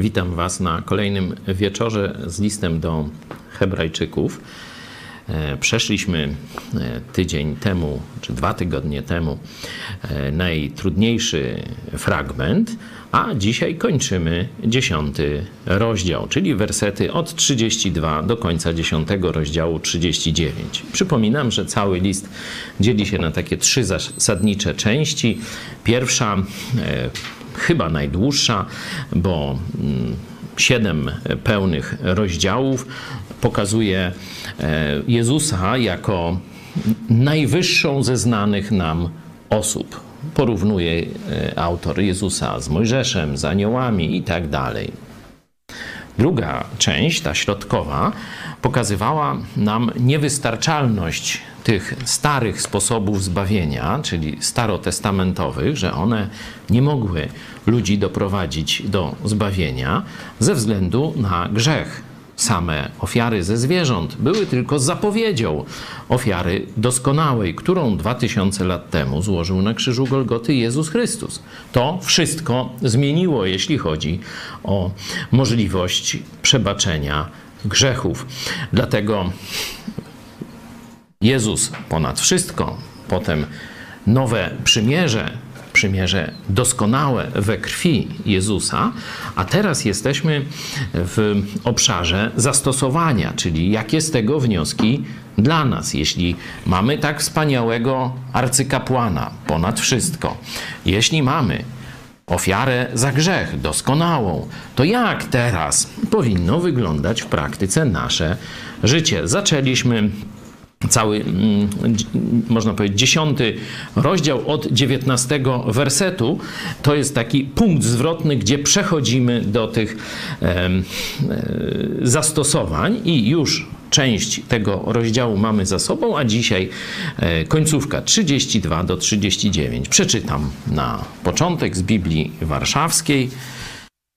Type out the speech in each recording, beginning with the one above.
Witam Was na kolejnym wieczorze z listem do Hebrajczyków. E, przeszliśmy e, tydzień temu, czy dwa tygodnie temu, e, najtrudniejszy fragment, a dzisiaj kończymy dziesiąty rozdział, czyli wersety od 32 do końca dziesiątego rozdziału 39. Przypominam, że cały list dzieli się na takie trzy zasadnicze części. Pierwsza chyba najdłuższa, bo mm, siedem pełnych rozdziałów pokazuje e, Jezusa jako najwyższą ze znanych nam osób. Porównuje e, autor Jezusa z Mojżeszem, z aniołami i tak dalej. Druga część, ta środkowa, pokazywała nam niewystarczalność tych starych sposobów zbawienia, czyli starotestamentowych, że one nie mogły ludzi doprowadzić do zbawienia ze względu na grzech. Same ofiary ze zwierząt były tylko zapowiedzią ofiary doskonałej, którą dwa tysiące lat temu złożył na krzyżu Golgoty Jezus Chrystus. To wszystko zmieniło, jeśli chodzi o możliwość przebaczenia grzechów. Dlatego Jezus ponad wszystko, potem nowe przymierze, przymierze doskonałe we krwi Jezusa, a teraz jesteśmy w obszarze zastosowania, czyli jakie z tego wnioski dla nas, jeśli mamy tak wspaniałego arcykapłana ponad wszystko, jeśli mamy ofiarę za grzech doskonałą, to jak teraz powinno wyglądać w praktyce nasze życie? Zaczęliśmy cały, mm, można powiedzieć, dziesiąty rozdział od dziewiętnastego wersetu. To jest taki punkt zwrotny, gdzie przechodzimy do tych e, zastosowań i już część tego rozdziału mamy za sobą, a dzisiaj e, końcówka 32 do 39. Przeczytam na początek z Biblii Warszawskiej.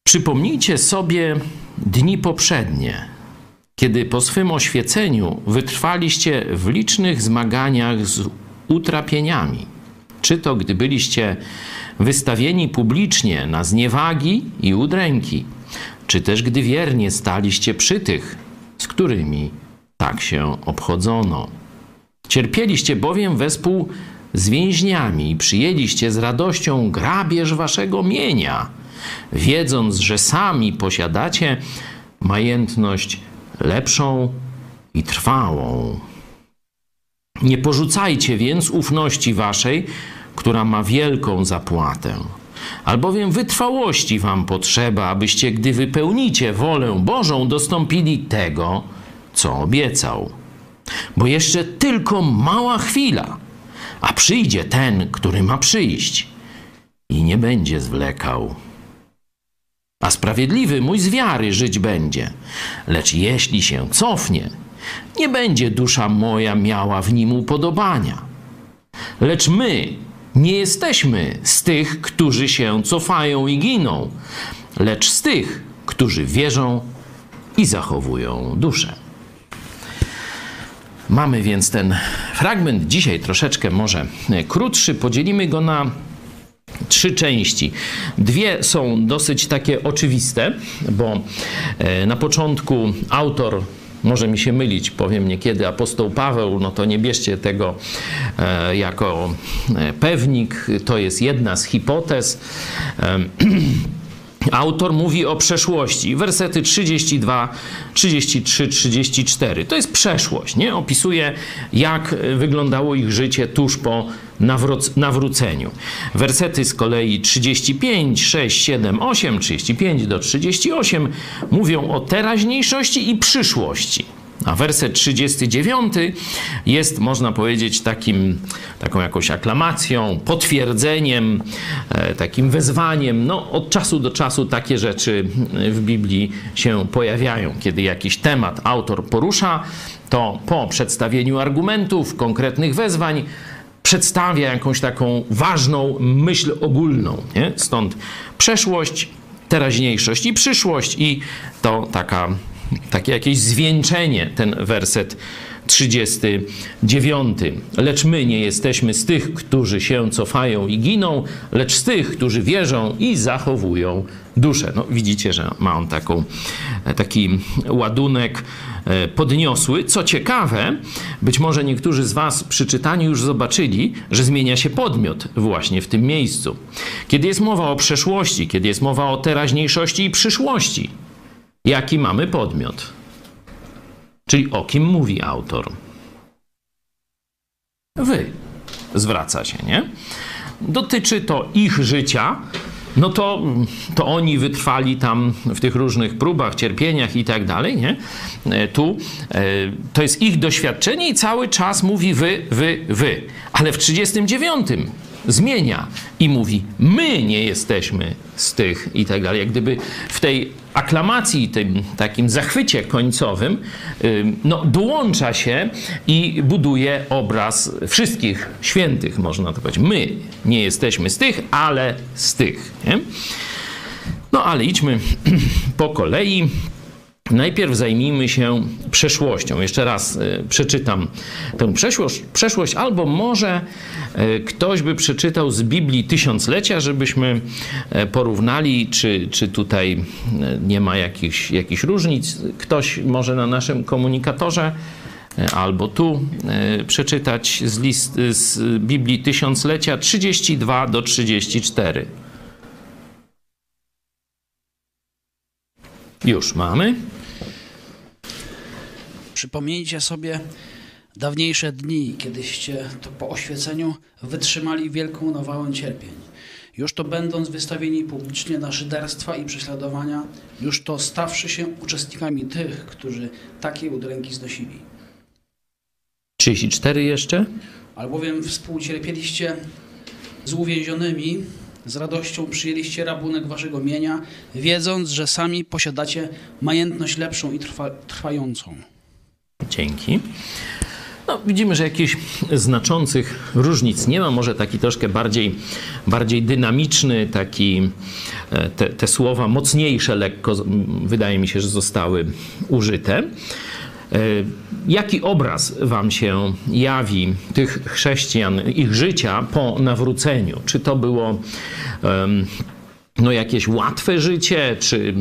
Przypomnijcie sobie dni poprzednie kiedy po swym oświeceniu wytrwaliście w licznych zmaganiach z utrapieniami, czy to gdy byliście wystawieni publicznie na zniewagi i udręki, czy też gdy wiernie staliście przy tych, z którymi tak się obchodzono. Cierpieliście bowiem wespół z więźniami i przyjęliście z radością grabież waszego mienia, wiedząc, że sami posiadacie majętność lepszą i trwałą. Nie porzucajcie więc ufności waszej, która ma wielką zapłatę. Albowiem wytrwałości wam potrzeba, abyście, gdy wypełnicie wolę Bożą, dostąpili tego, co obiecał. Bo jeszcze tylko mała chwila, a przyjdzie ten, który ma przyjść i nie będzie zwlekał. A sprawiedliwy mój z wiary żyć będzie. Lecz jeśli się cofnie, nie będzie dusza moja miała w nim upodobania. Lecz my nie jesteśmy z tych, którzy się cofają i giną, lecz z tych, którzy wierzą i zachowują duszę. Mamy więc ten fragment dzisiaj troszeczkę może krótszy. Podzielimy go na trzy części. Dwie są dosyć takie oczywiste, bo e, na początku autor może mi się mylić, powiem niekiedy apostoł Paweł, no to nie bierzcie tego e, jako e, pewnik, to jest jedna z hipotez. Autor mówi o przeszłości. Wersety 32, 33, 34. To jest przeszłość, nie? Opisuje, jak wyglądało ich życie tuż po nawróc nawróceniu. Wersety z kolei 35, 6, 7, 8, 35 do 38 mówią o teraźniejszości i przyszłości. A werset 39 jest, można powiedzieć, takim, taką jakąś aklamacją, potwierdzeniem, e, takim wezwaniem. No, od czasu do czasu takie rzeczy w Biblii się pojawiają. Kiedy jakiś temat autor porusza, to po przedstawieniu argumentów, konkretnych wezwań, przedstawia jakąś taką ważną myśl ogólną. Nie? Stąd przeszłość, teraźniejszość i przyszłość, i to taka takie jakieś zwieńczenie, ten werset 39. Lecz my nie jesteśmy z tych, którzy się cofają i giną, lecz z tych, którzy wierzą i zachowują duszę. No, widzicie, że ma on taką, taki ładunek e, podniosły. Co ciekawe, być może niektórzy z Was przy czytaniu już zobaczyli, że zmienia się podmiot właśnie w tym miejscu. Kiedy jest mowa o przeszłości, kiedy jest mowa o teraźniejszości i przyszłości, jaki mamy podmiot? Czyli o kim mówi autor? Wy. Zwraca się, nie? Dotyczy to ich życia, no to, to oni wytrwali tam w tych różnych próbach, cierpieniach i tak dalej, nie? E, tu e, to jest ich doświadczenie i cały czas mówi wy, wy, wy. Ale w 39 zmienia i mówi my nie jesteśmy z tych i tak dalej. Jak gdyby w tej aklamacji, tym takim zachwycie końcowym, no, dołącza się i buduje obraz wszystkich świętych, można to powiedzieć. My nie jesteśmy z tych, ale z tych. Nie? No ale idźmy po kolei. Najpierw zajmijmy się przeszłością. Jeszcze raz e, przeczytam tę przeszłość, przeszłość, albo może e, ktoś by przeczytał z Biblii tysiąclecia, żebyśmy e, porównali, czy, czy tutaj nie ma jakichś, jakichś różnic. Ktoś może na naszym komunikatorze albo tu przeczytać z, list, z Biblii tysiąclecia 32 do 34. Już mamy. Przypomnijcie sobie dawniejsze dni, kiedyście to po oświeceniu wytrzymali wielką nawałę cierpień. Już to będąc wystawieni publicznie na szyderstwa i prześladowania, już to stawszy się uczestnikami tych, którzy takie udręki znosili. 34 jeszcze? Albowiem współcierpieliście z uwięzionymi, z radością przyjęliście rabunek waszego mienia, wiedząc, że sami posiadacie majętność lepszą i trwa, trwającą. Dzięki. No, widzimy, że jakichś znaczących różnic nie ma. Może taki troszkę bardziej, bardziej dynamiczny, taki e, te, te słowa mocniejsze lekko wydaje mi się, że zostały użyte. E, jaki obraz Wam się jawi tych chrześcijan, ich życia po nawróceniu? Czy to było no, jakieś łatwe życie, czy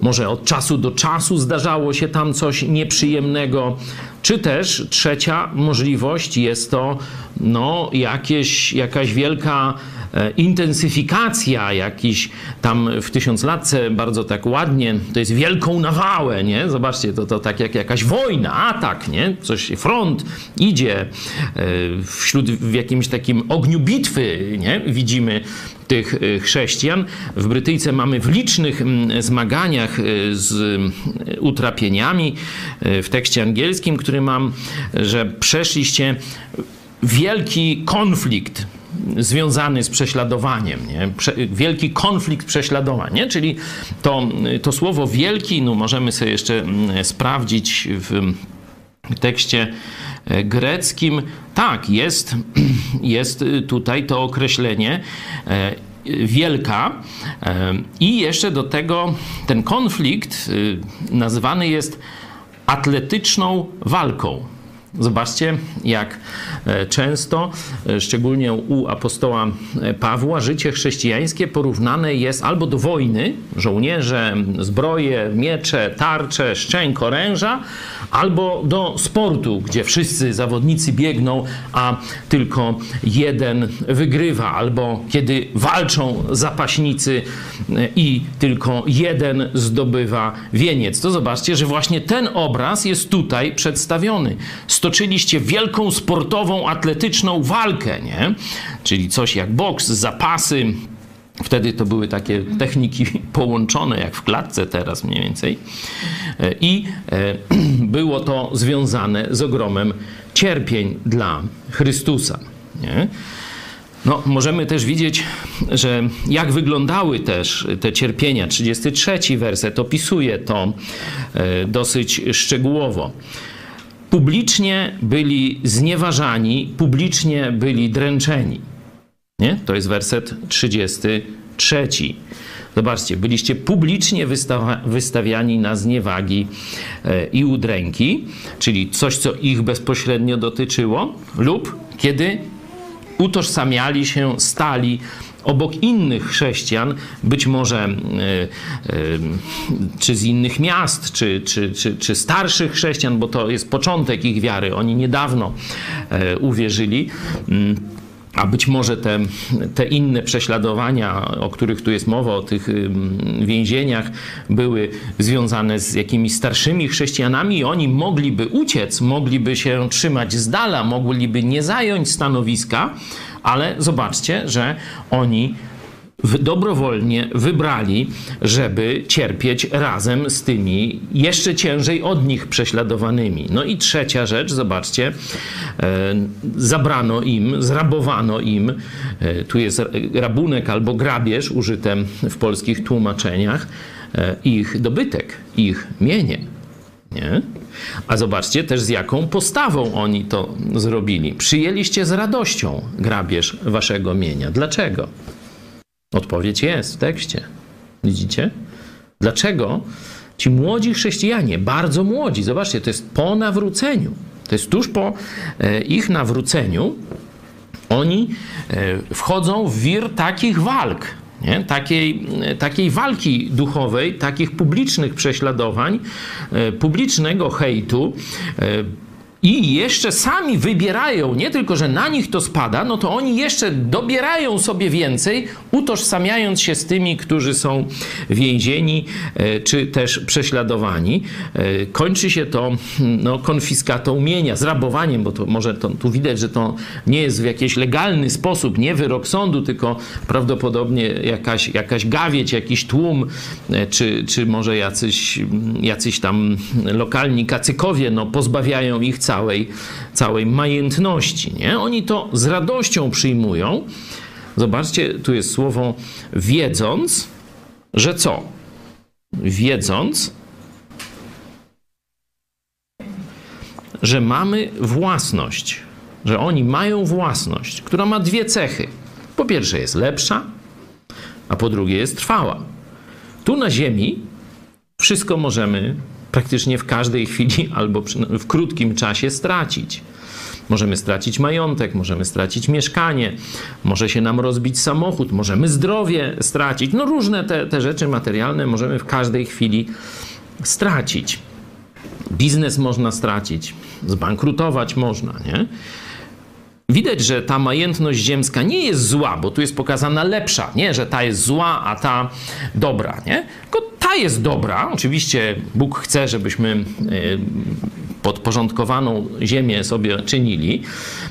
może od czasu do czasu zdarzało się tam coś nieprzyjemnego, czy też trzecia możliwość jest to no, jakieś, jakaś wielka e, intensyfikacja, jakiś tam w tysiąclatce bardzo tak ładnie, to jest wielką nawałę, nie? Zobaczcie, to, to tak jak jakaś wojna, atak, nie? Coś, front idzie e, wśród, w jakimś takim ogniu bitwy, nie? Widzimy tych e, chrześcijan. W Brytyjce mamy w licznych zmaganiach z utrapieniami w tekście angielskim, który mam, że przeszliście wielki konflikt związany z prześladowaniem, nie? Prze wielki konflikt prześladowań, nie? czyli to, to słowo wielki, no możemy sobie jeszcze mm, sprawdzić w tekście e, greckim. Tak, jest, jest tutaj to określenie e, wielka e, i jeszcze do tego ten konflikt nazywany jest atletyczną walką. Zobaczcie, jak e, często, e, szczególnie u apostoła e, Pawła, życie chrześcijańskie porównane jest albo do wojny, żołnierze, zbroje, miecze, tarcze, szczęk, oręża, albo do sportu, gdzie wszyscy zawodnicy biegną, a tylko jeden wygrywa, albo kiedy walczą zapaśnicy i tylko jeden zdobywa wieniec. To zobaczcie, że właśnie ten obraz jest tutaj przedstawiony stoczyliście wielką sportową, atletyczną walkę, nie? Czyli coś jak boks, zapasy. Wtedy to były takie techniki połączone, jak w klatce teraz mniej więcej. E, I e, było to związane z ogromem cierpień dla Chrystusa. Nie? No, możemy też widzieć, że jak wyglądały też te cierpienia. 33 werset opisuje to e, dosyć szczegółowo publicznie byli znieważani, publicznie byli dręczeni. Nie? To jest werset 33. Zobaczcie, byliście publicznie wystawa, wystawiani na zniewagi e, i udręki, czyli coś, co ich bezpośrednio dotyczyło, lub kiedy utożsamiali się, stali obok innych chrześcijan, być może e, e, czy z innych miast, czy, czy, czy, czy starszych chrześcijan, bo to jest początek ich wiary. Oni niedawno e, uwierzyli. Mm, a być może te, te inne prześladowania, o których tu jest mowa, o tych więzieniach, były związane z jakimiś starszymi chrześcijanami i oni mogliby uciec, mogliby się trzymać z dala, mogliby nie zająć stanowiska, ale zobaczcie, że oni dobrowolnie wybrali, żeby cierpieć razem z tymi jeszcze ciężej od nich prześladowanymi. No i trzecia rzecz, zobaczcie, e, zabrano im, zrabowano im, e, tu jest rabunek albo grabież użyte w polskich tłumaczeniach, e, ich dobytek, ich mienie. Nie? A zobaczcie też z jaką postawą oni to zrobili. Przyjęliście z radością grabież waszego mienia. Dlaczego? Odpowiedź jest w tekście. Widzicie? Dlaczego ci młodzi chrześcijanie, bardzo młodzi, zobaczcie, to jest po nawróceniu, to jest tuż po e, ich nawróceniu, oni e, wchodzą w wir takich walk, nie? Takiej, takiej walki duchowej, takich publicznych prześladowań, e, publicznego hejtu, i jeszcze sami wybierają, nie tylko, że na nich to spada, no to oni jeszcze dobierają sobie więcej, utożsamiając się z tymi, którzy są więzieni e, czy też prześladowani. E, kończy się to no, konfiskatą mienia, zrabowaniem, bo to może to, tu widać, że to nie jest w jakiś legalny sposób, nie wyrok sądu, tylko prawdopodobnie jakaś, jakaś gawieć, jakiś tłum, e, czy, czy może jacyś, jacyś tam lokalni kacykowie no, pozbawiają ich całej, całej majętności. Nie? Oni to z radością przyjmują. Zobaczcie, tu jest słowo wiedząc, że co? Wiedząc, że mamy własność, że oni mają własność, która ma dwie cechy. Po pierwsze jest lepsza, a po drugie jest trwała. Tu na ziemi wszystko możemy praktycznie w każdej chwili albo w krótkim czasie stracić. Możemy stracić majątek, możemy stracić mieszkanie, może się nam rozbić samochód, możemy zdrowie stracić. No różne te, te rzeczy materialne możemy w każdej chwili stracić. Biznes można stracić, zbankrutować można, nie? Widać, że ta majętność ziemska nie jest zła, bo tu jest pokazana lepsza, nie, że ta jest zła, a ta dobra, nie? Tylko ta jest dobra. Oczywiście Bóg chce, żebyśmy e, podporządkowaną ziemię sobie czynili.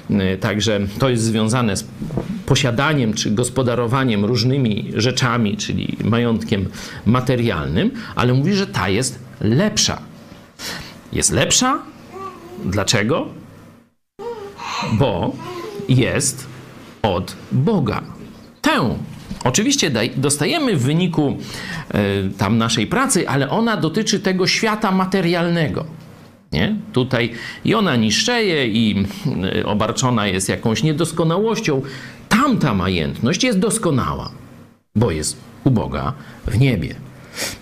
E, także to jest związane z posiadaniem czy gospodarowaniem różnymi rzeczami, czyli majątkiem materialnym, ale mówi, że ta jest lepsza. Jest lepsza? Dlaczego? Bo jest od Boga. Tę Oczywiście dostajemy w wyniku e, tam naszej pracy, ale ona dotyczy tego świata materialnego. Nie? Tutaj i ona niszczeje i e, obarczona jest jakąś niedoskonałością. Tamta majętność jest doskonała, bo jest u Boga w niebie.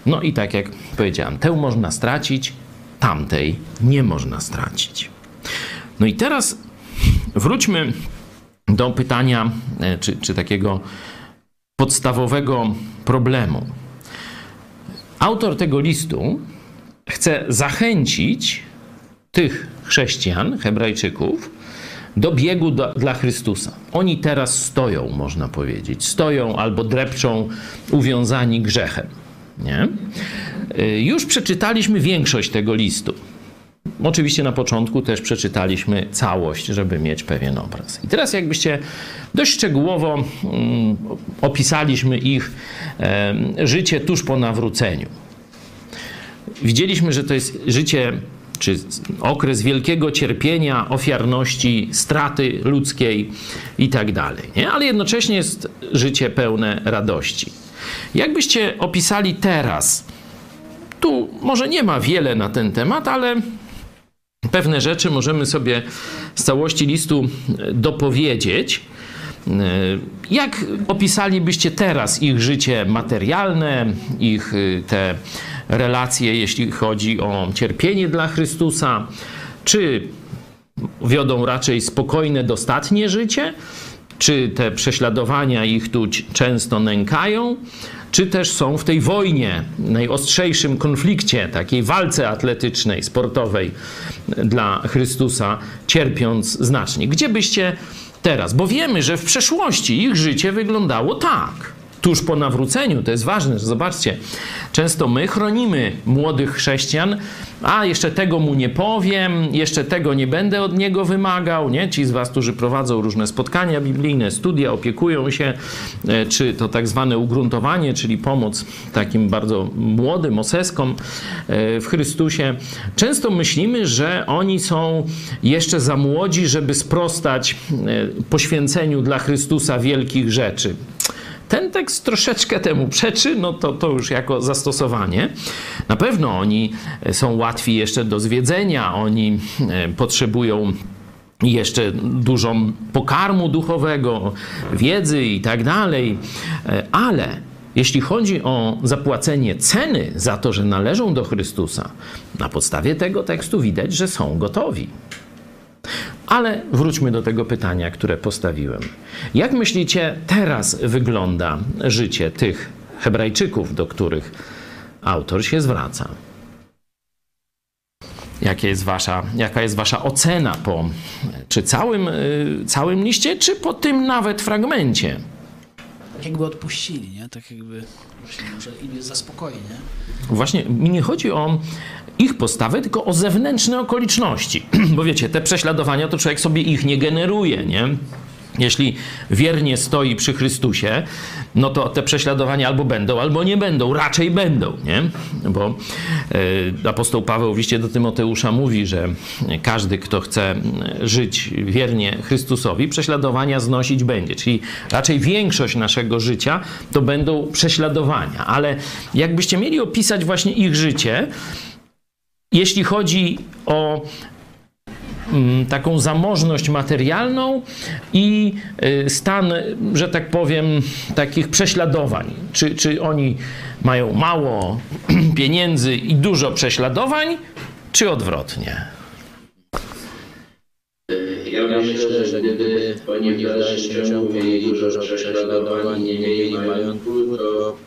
No i tak jak powiedziałem, tę można stracić, tamtej nie można stracić. No i teraz wróćmy do pytania, e, czy, czy takiego podstawowego problemu. Autor tego listu chce zachęcić tych chrześcijan, Hebrajczyków, do biegu do, dla Chrystusa. Oni teraz stoją, można powiedzieć. Stoją albo drepczą uwiązani grzechem. Nie? Y, już przeczytaliśmy większość tego listu. Oczywiście na początku też przeczytaliśmy całość, żeby mieć pewien obraz. I teraz jakbyście dość szczegółowo mm, opisaliśmy ich życie tuż po nawróceniu. Widzieliśmy, że to jest życie czy okres wielkiego cierpienia, ofiarności, straty ludzkiej i tak dalej. Ale jednocześnie jest życie pełne radości. Jakbyście opisali teraz, tu może nie ma wiele na ten temat, ale pewne rzeczy możemy sobie z całości listu e, dopowiedzieć. Jak opisalibyście teraz ich życie materialne, ich te relacje, jeśli chodzi o cierpienie dla Chrystusa? Czy wiodą raczej spokojne, dostatnie życie? Czy te prześladowania ich tu często nękają? Czy też są w tej wojnie, najostrzejszym konflikcie, takiej walce atletycznej, sportowej dla Chrystusa, cierpiąc znacznie? Gdzie byście teraz? Bo wiemy, że w przeszłości ich życie wyglądało tak tuż po nawróceniu. To jest ważne, że zobaczcie, często my chronimy młodych chrześcijan, a jeszcze tego mu nie powiem, jeszcze tego nie będę od niego wymagał, nie? Ci z was, którzy prowadzą różne spotkania biblijne, studia, opiekują się, e, czy to tak zwane ugruntowanie, czyli pomoc takim bardzo młodym oseskom e, w Chrystusie. Często myślimy, że oni są jeszcze za młodzi, żeby sprostać e, poświęceniu dla Chrystusa wielkich rzeczy. Ten tekst troszeczkę temu przeczy, no to, to już jako zastosowanie. Na pewno oni są łatwi jeszcze do zwiedzenia, oni e, potrzebują jeszcze dużą pokarmu duchowego, wiedzy i tak dalej, e, ale jeśli chodzi o zapłacenie ceny za to, że należą do Chrystusa, na podstawie tego tekstu widać, że są gotowi. Ale wróćmy do tego pytania, które postawiłem. Jak myślicie, teraz wygląda życie tych Hebrajczyków, do których autor się zwraca? Jakie jest wasza, jaka jest wasza ocena po czy całym, y, całym liście, czy po tym nawet fragmencie? Tak jakby odpuścili, nie? Tak jakby że im jest za spokojnie. Właśnie mi nie chodzi o ich postawę, tylko o zewnętrzne okoliczności. Bo wiecie, te prześladowania to człowiek sobie ich nie generuje, nie? Jeśli wiernie stoi przy Chrystusie, no to te prześladowania albo będą, albo nie będą, raczej będą, nie? Bo e, apostoł Paweł w liście do Tymoteusza mówi, że każdy, kto chce żyć wiernie Chrystusowi, prześladowania znosić będzie. Czyli raczej większość naszego życia to będą prześladowania. Ale jakbyście mieli opisać właśnie ich życie, jeśli chodzi o taką zamożność materialną i y, stan, że tak powiem, takich prześladowań. Czy, czy oni mają mało pieniędzy i dużo prześladowań, czy odwrotnie? Ja myślę, że gdyby oni w dalszym ciągu mieli dużo prześladowań nie mieli majątku, to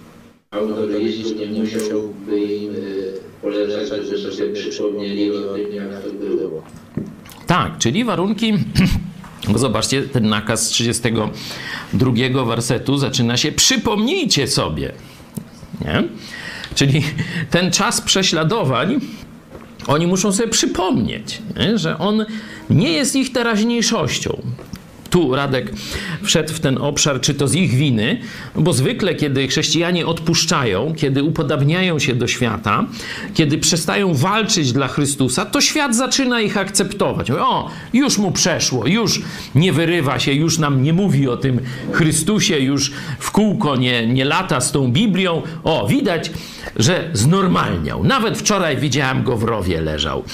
autor listu nie musiałby im y, polecać, żeby sobie przypomnieli o tym, jak to było. Tak, czyli warunki. Zobaczcie, ten nakaz z 32 wersetu zaczyna się przypomnijcie sobie. Nie? Czyli ten czas prześladowań oni muszą sobie przypomnieć, nie? że on nie jest ich teraźniejszością tu Radek wszedł w ten obszar, czy to z ich winy, bo zwykle, kiedy chrześcijanie odpuszczają, kiedy upodabniają się do świata, kiedy przestają walczyć dla Chrystusa, to świat zaczyna ich akceptować. O, już mu przeszło, już nie wyrywa się, już nam nie mówi o tym Chrystusie, już w kółko nie, nie lata z tą Biblią. O, widać, że znormalniał. Nawet wczoraj widziałem go w rowie leżał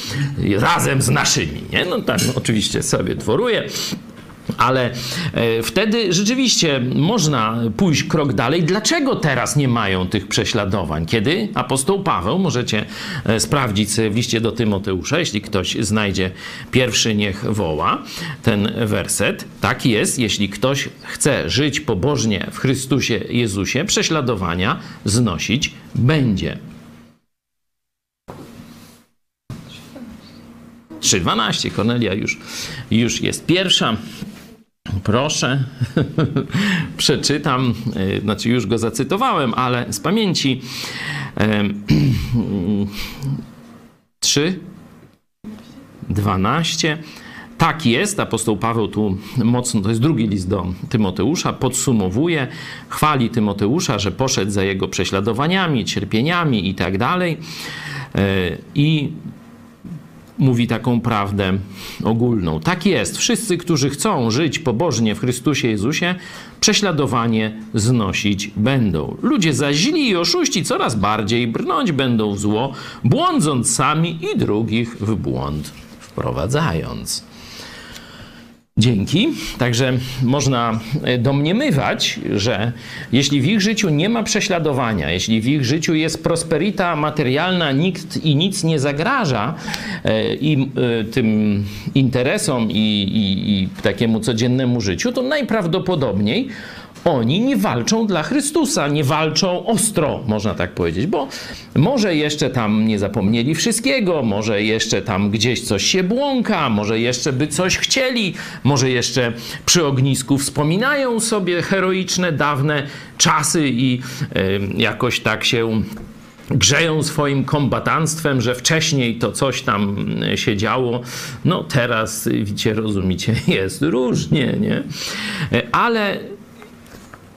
razem z naszymi. Nie? No tak, no, oczywiście sobie dworuje. Ale e, wtedy rzeczywiście można pójść krok dalej. Dlaczego teraz nie mają tych prześladowań? Kiedy apostoł Paweł, możecie e, sprawdzić w liście do Tymoteusza, jeśli ktoś znajdzie pierwszy, niech woła ten werset. Tak jest, jeśli ktoś chce żyć pobożnie w Chrystusie Jezusie, prześladowania znosić będzie. 3.12. Kornelia już, już jest pierwsza. Proszę, przeczytam, e, znaczy już go zacytowałem, ale z pamięci 3, 12. Tak jest, apostoł Paweł tu mocno, to jest drugi list do Tymoteusza, podsumowuje, chwali Tymoteusza, że poszedł za jego prześladowaniami, cierpieniami i tak dalej. E, I mówi taką prawdę ogólną. Tak jest. Wszyscy, którzy chcą żyć pobożnie w Chrystusie Jezusie, prześladowanie znosić będą. Ludzie zaś źli i oszuści coraz bardziej brnąć będą w zło, błądząc sami i drugich w błąd wprowadzając. Dzięki. Także można e, domniemywać, że jeśli w ich życiu nie ma prześladowania, jeśli w ich życiu jest prosperita materialna, nikt i nic nie zagraża e, im, e, tym interesom i, i, i takiemu codziennemu życiu, to najprawdopodobniej oni nie walczą dla Chrystusa, nie walczą ostro, można tak powiedzieć, bo może jeszcze tam nie zapomnieli wszystkiego, może jeszcze tam gdzieś coś się błąka, może jeszcze by coś chcieli, może jeszcze przy ognisku wspominają sobie heroiczne, dawne czasy i jakoś tak się grzeją swoim kombatanstwem, że wcześniej to coś tam się działo. No teraz, widzicie, rozumicie, jest różnie, nie? Ale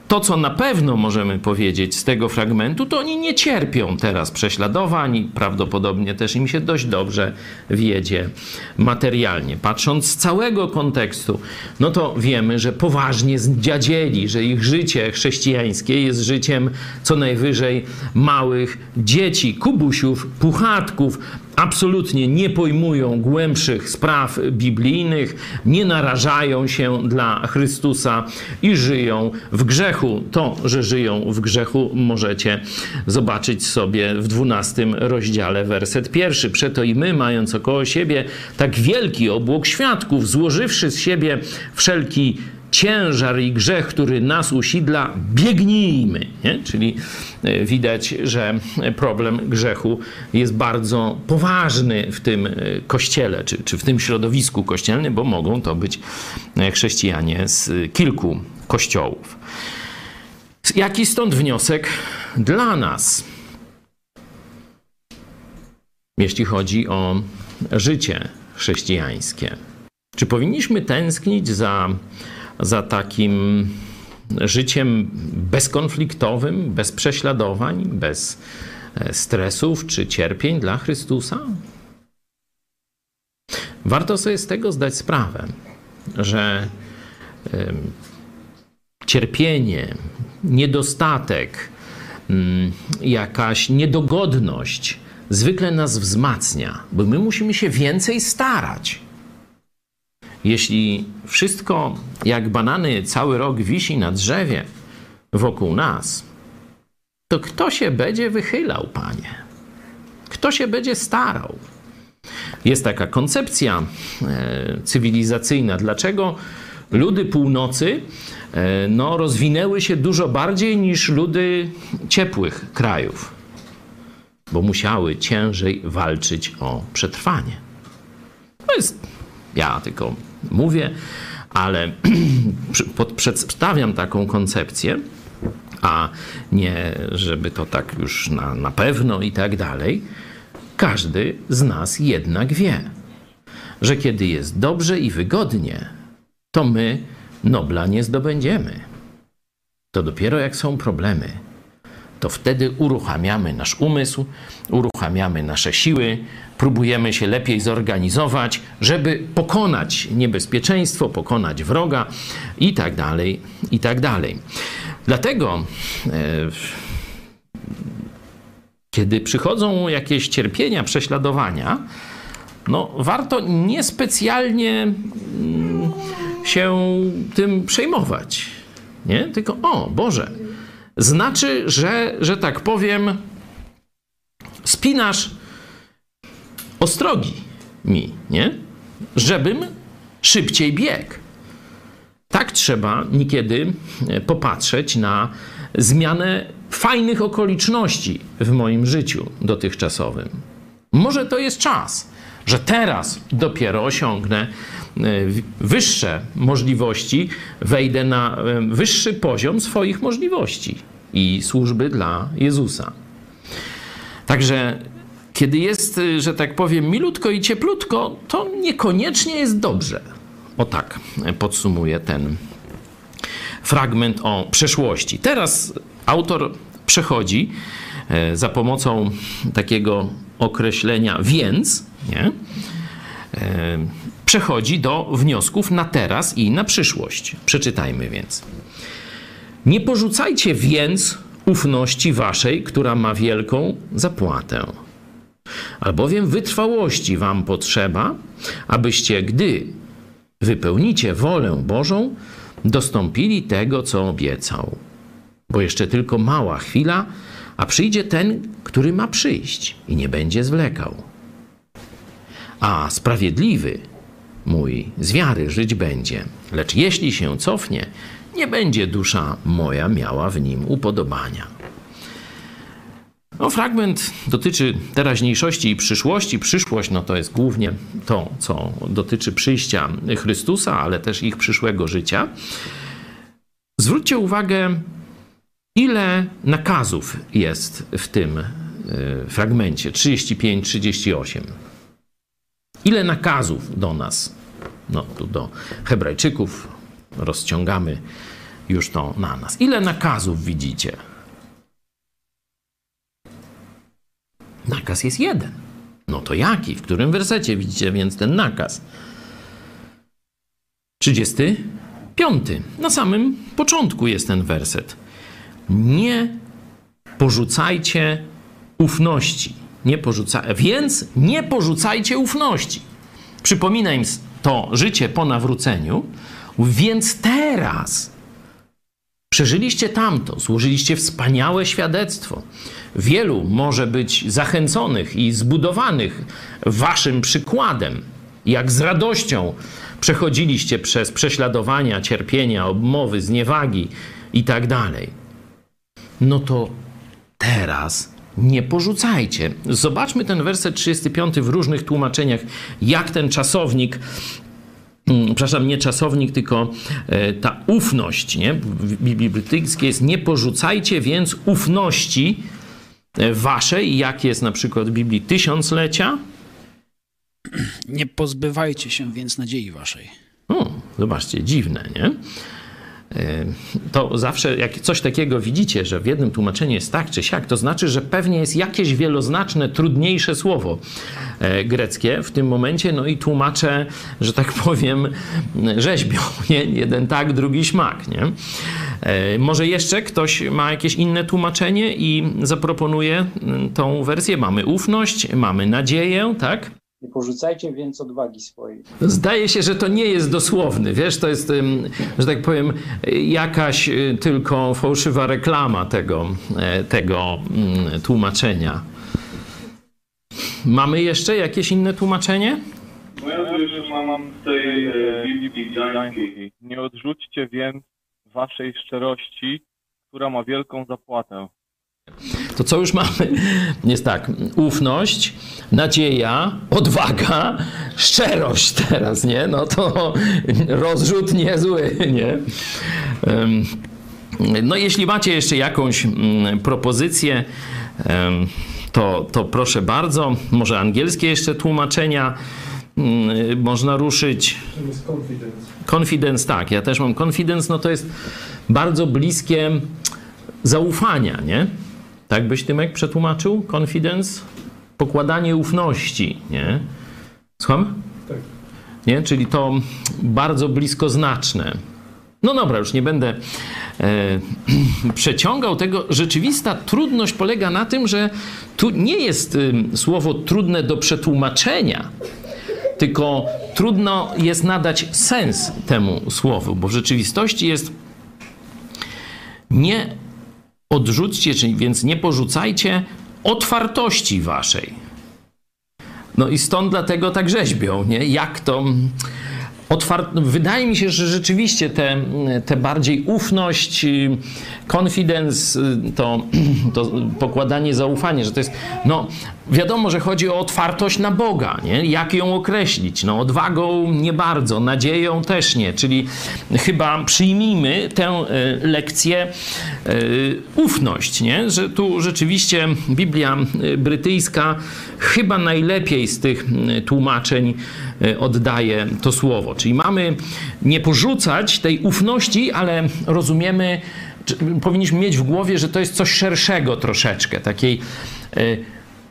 to, co na pewno możemy powiedzieć z tego fragmentu, to oni nie cierpią teraz prześladowań, prawdopodobnie też im się dość dobrze wiedzie materialnie. Patrząc z całego kontekstu, no to wiemy, że poważnie zdziadzieli, że ich życie chrześcijańskie jest życiem co najwyżej małych dzieci, kubusiów, puchatków, absolutnie nie pojmują głębszych spraw biblijnych, nie narażają się dla Chrystusa i żyją w grzechu. To, że żyją w grzechu, możecie zobaczyć sobie w 12 rozdziale, werset pierwszy. Przeto i my, mając około siebie tak wielki obłok świadków, złożywszy z siebie wszelki ciężar i grzech, który nas usidla, biegnijmy. Nie? Czyli e, widać, że problem grzechu jest bardzo poważny w tym e, kościele, czy, czy w tym środowisku kościelnym, bo mogą to być e, chrześcijanie z kilku kościołów. Jaki stąd wniosek dla nas, jeśli chodzi o życie chrześcijańskie? Czy powinniśmy tęsknić za za takim życiem bezkonfliktowym, bez prześladowań, bez e, stresów czy cierpień dla Chrystusa? Warto sobie z tego zdać sprawę, że cierpienie, niedostatek, mm, jakaś niedogodność zwykle nas wzmacnia, bo my musimy się więcej starać. Jeśli wszystko jak banany cały rok wisi na drzewie wokół nas, to kto się będzie wychylał, panie? Kto się będzie starał? Jest taka koncepcja e, cywilizacyjna. Dlaczego ludy północy e, no, rozwinęły się dużo bardziej niż ludy ciepłych krajów? Bo musiały ciężej walczyć o przetrwanie. To jest ja tylko mówię, ale przedstawiam taką koncepcję, a nie żeby to tak już na, na pewno i tak dalej. Każdy z nas jednak wie, że kiedy jest dobrze i wygodnie, to my Nobla nie zdobędziemy. To dopiero jak są problemy, to wtedy uruchamiamy nasz umysł, uruchamiamy nasze siły, próbujemy się lepiej zorganizować, żeby pokonać niebezpieczeństwo, pokonać wroga i tak dalej, i tak dalej. Dlatego e, kiedy przychodzą jakieś cierpienia, prześladowania, no warto niespecjalnie mm, się tym przejmować. Nie? Tylko, o Boże, znaczy, że, że tak powiem, spinasz ostrogi mi, nie? Żebym szybciej biegł. Tak trzeba niekiedy e, popatrzeć na zmianę fajnych okoliczności w moim życiu dotychczasowym. Może to jest czas, że teraz dopiero osiągnę e, wyższe możliwości, wejdę na e, wyższy poziom swoich możliwości i służby dla Jezusa. Także kiedy jest, że tak powiem, milutko i cieplutko, to niekoniecznie jest dobrze. O tak podsumuję ten fragment o przeszłości. Teraz autor przechodzi e, za pomocą takiego określenia więc, nie? E, przechodzi do wniosków na teraz i na przyszłość. Przeczytajmy więc. Nie porzucajcie więc ufności waszej, która ma wielką zapłatę. Albowiem wytrwałości wam potrzeba, abyście, gdy wypełnicie wolę Bożą, dostąpili tego, co obiecał. Bo jeszcze tylko mała chwila, a przyjdzie ten, który ma przyjść i nie będzie zwlekał. A sprawiedliwy mój z wiary żyć będzie, lecz jeśli się cofnie, nie będzie dusza moja miała w nim upodobania. No, fragment dotyczy teraźniejszości i przyszłości. Przyszłość no to jest głównie to, co dotyczy przyjścia Chrystusa, ale też ich przyszłego życia. Zwróćcie uwagę, ile nakazów jest w tym y, fragmencie 35-38. Ile nakazów do nas, no tu do Hebrajczyków, rozciągamy już to na nas. Ile nakazów widzicie? Nakaz jest jeden. No to jaki? W którym wersecie widzicie więc ten nakaz? 35. Na samym początku jest ten werset. Nie porzucajcie ufności. Nie porzuca... Więc nie porzucajcie ufności. Przypomina im to życie po nawróceniu, więc teraz przeżyliście tamto, złożyliście wspaniałe świadectwo. Wielu może być zachęconych i zbudowanych waszym przykładem, jak z radością przechodziliście przez prześladowania, cierpienia, obmowy, zniewagi i tak. No to teraz nie porzucajcie. Zobaczmy ten werset 35 w różnych tłumaczeniach, jak ten czasownik przepraszam, nie czasownik, tylko e, ta ufność, nie? W Biblii brytyjskiej jest nie porzucajcie więc ufności e, waszej, jak jest na przykład w Biblii tysiąclecia. Nie pozbywajcie się więc nadziei waszej. O, zobaczcie, dziwne, nie? To zawsze jak coś takiego widzicie, że w jednym tłumaczeniu jest tak czy siak, to znaczy, że pewnie jest jakieś wieloznaczne, trudniejsze słowo e, greckie w tym momencie, no i tłumacze, że tak powiem, rzeźbią, nie? Jeden tak, drugi śmak, nie? E, może jeszcze ktoś ma jakieś inne tłumaczenie i zaproponuje mm, tą wersję. Mamy ufność, mamy nadzieję, tak? Nie porzucajcie więc odwagi swojej. Zdaje się, że to nie jest dosłowny. Wiesz, to jest, że tak powiem, jakaś y, tylko fałszywa reklama tego, e, tego mm, tłumaczenia. Mamy jeszcze jakieś inne tłumaczenie? No ja tu jeszcze mam z tej e, Biblii Gdańskiej. Nie odrzućcie więc waszej szczerości, która ma wielką zapłatę. To co już mamy? Jest tak, ufność, nadzieja, odwaga, szczerość teraz, nie? No to rozrzut niezły, nie? No jeśli macie jeszcze jakąś mm, propozycję, to, to proszę bardzo. Może angielskie jeszcze tłumaczenia mm, można ruszyć. Confidence. Confidence, tak. Ja też mam confidence, no to jest bardzo bliskie zaufania, nie? Tak byś Tymek przetłumaczył? Confidence? Pokładanie ufności, nie? Słucham? Tak. Nie? Czyli to bardzo bliskoznaczne. No dobra, już nie będę e, przeciągał tego. Rzeczywista trudność polega na tym, że tu nie jest e, słowo trudne do przetłumaczenia, tylko trudno jest nadać sens temu słowu, bo w rzeczywistości jest nie odrzućcie, czyli więc nie porzucajcie otwartości waszej. No i stąd dlatego tak rzeźbią, nie? Jak to otwart... Wydaje mi się, że rzeczywiście te, te bardziej ufność, confidence, to, to pokładanie zaufania, że to jest, no wiadomo, że chodzi o otwartość na Boga, nie? Jak ją określić? No odwagą nie bardzo, nadzieją też nie, czyli chyba przyjmijmy tę e, lekcję e, ufność, nie? Że tu rzeczywiście Biblia e, brytyjska chyba najlepiej z tych tłumaczeń oddaje to słowo. Czyli mamy nie porzucać tej ufności, ale rozumiemy, powinniśmy mieć w głowie, że to jest coś szerszego troszeczkę, takiej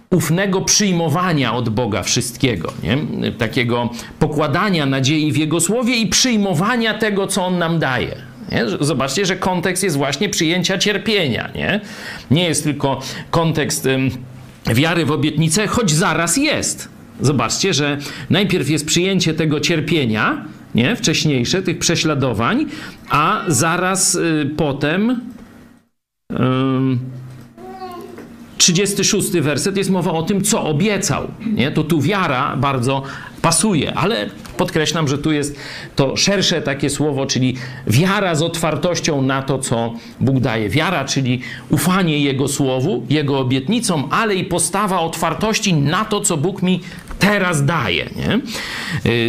ufnego przyjmowania od Boga wszystkiego, nie? takiego pokładania nadziei w Jego słowie i przyjmowania tego, co On nam daje. Nie? Zobaczcie, że kontekst jest właśnie przyjęcia cierpienia. Nie, nie jest tylko kontekst ym, wiary w obietnicę, choć zaraz jest. Zobaczcie, że najpierw jest przyjęcie tego cierpienia, nie? wcześniejsze, tych prześladowań, a zaraz y, potem. Ym, 36 werset jest mowa o tym, co obiecał. Nie? To tu wiara bardzo pasuje, ale podkreślam, że tu jest to szersze takie słowo, czyli wiara z otwartością na to, co Bóg daje. Wiara, czyli ufanie Jego słowu, Jego obietnicom, ale i postawa otwartości na to, co Bóg mi teraz daje. Nie?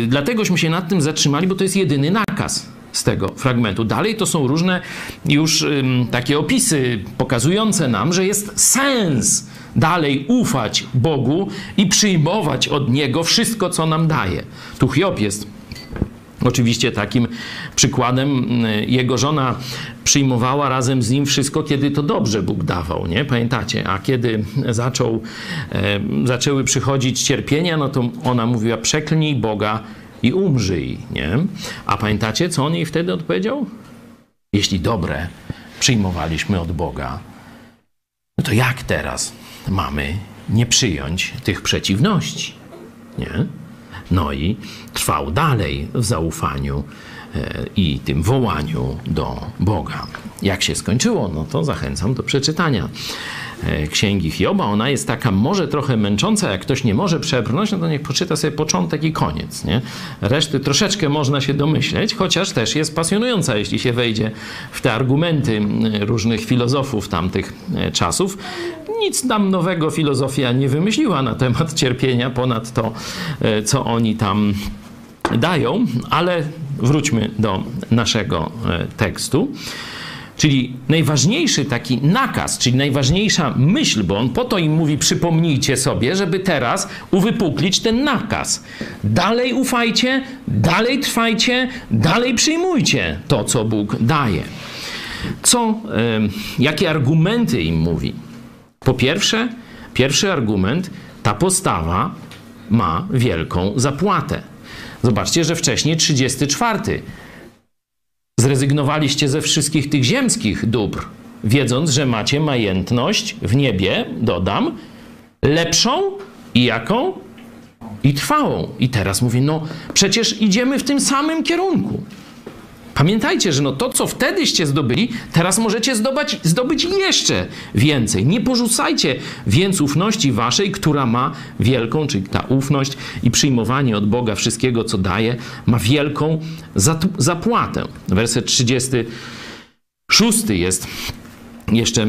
Yy, dlategośmy się nad tym zatrzymali, bo to jest jedyny nakaz z tego fragmentu. Dalej to są różne już ym, takie opisy pokazujące nam, że jest sens dalej ufać Bogu i przyjmować od Niego wszystko, co nam daje. Tu Hiob jest Oczywiście takim przykładem jego żona przyjmowała razem z nim wszystko, kiedy to dobrze Bóg dawał, nie? Pamiętacie? A kiedy zaczął, e, zaczęły przychodzić cierpienia, no to ona mówiła przeklnij Boga i umrzyj, nie? A pamiętacie, co on jej wtedy odpowiedział? Jeśli dobre przyjmowaliśmy od Boga, no to jak teraz mamy nie przyjąć tych przeciwności, nie? No i trwał dalej w zaufaniu i tym wołaniu do Boga. Jak się skończyło, no to zachęcam do przeczytania e, księgi Hioba. Ona jest taka może trochę męcząca, jak ktoś nie może przebrnąć, no to niech poczyta sobie początek i koniec. Nie? Reszty troszeczkę można się domyśleć, chociaż też jest pasjonująca, jeśli się wejdzie w te argumenty różnych filozofów tamtych e, czasów. Nic tam nowego filozofia nie wymyśliła na temat cierpienia ponad to, co oni tam dają, ale wróćmy do naszego tekstu. Czyli najważniejszy taki nakaz, czyli najważniejsza myśl, bo on po to im mówi: przypomnijcie sobie, żeby teraz uwypuklić ten nakaz. Dalej ufajcie, dalej trwajcie, dalej przyjmujcie to, co Bóg daje. Co, y, jakie argumenty im mówi? Po pierwsze, pierwszy argument, ta postawa ma wielką zapłatę. Zobaczcie, że wcześniej 34 zrezygnowaliście ze wszystkich tych ziemskich dóbr, wiedząc, że macie majętność w niebie, dodam, lepszą i jaką? I trwałą. I teraz mówię, no przecież idziemy w tym samym kierunku. Pamiętajcie, że no to, co wtedyście zdobyli, teraz możecie zdobyć, zdobyć jeszcze więcej. Nie porzucajcie więc ufności waszej, która ma wielką, czyli ta ufność i przyjmowanie od Boga wszystkiego, co daje, ma wielką zapłatę. Werset 36 jest jeszcze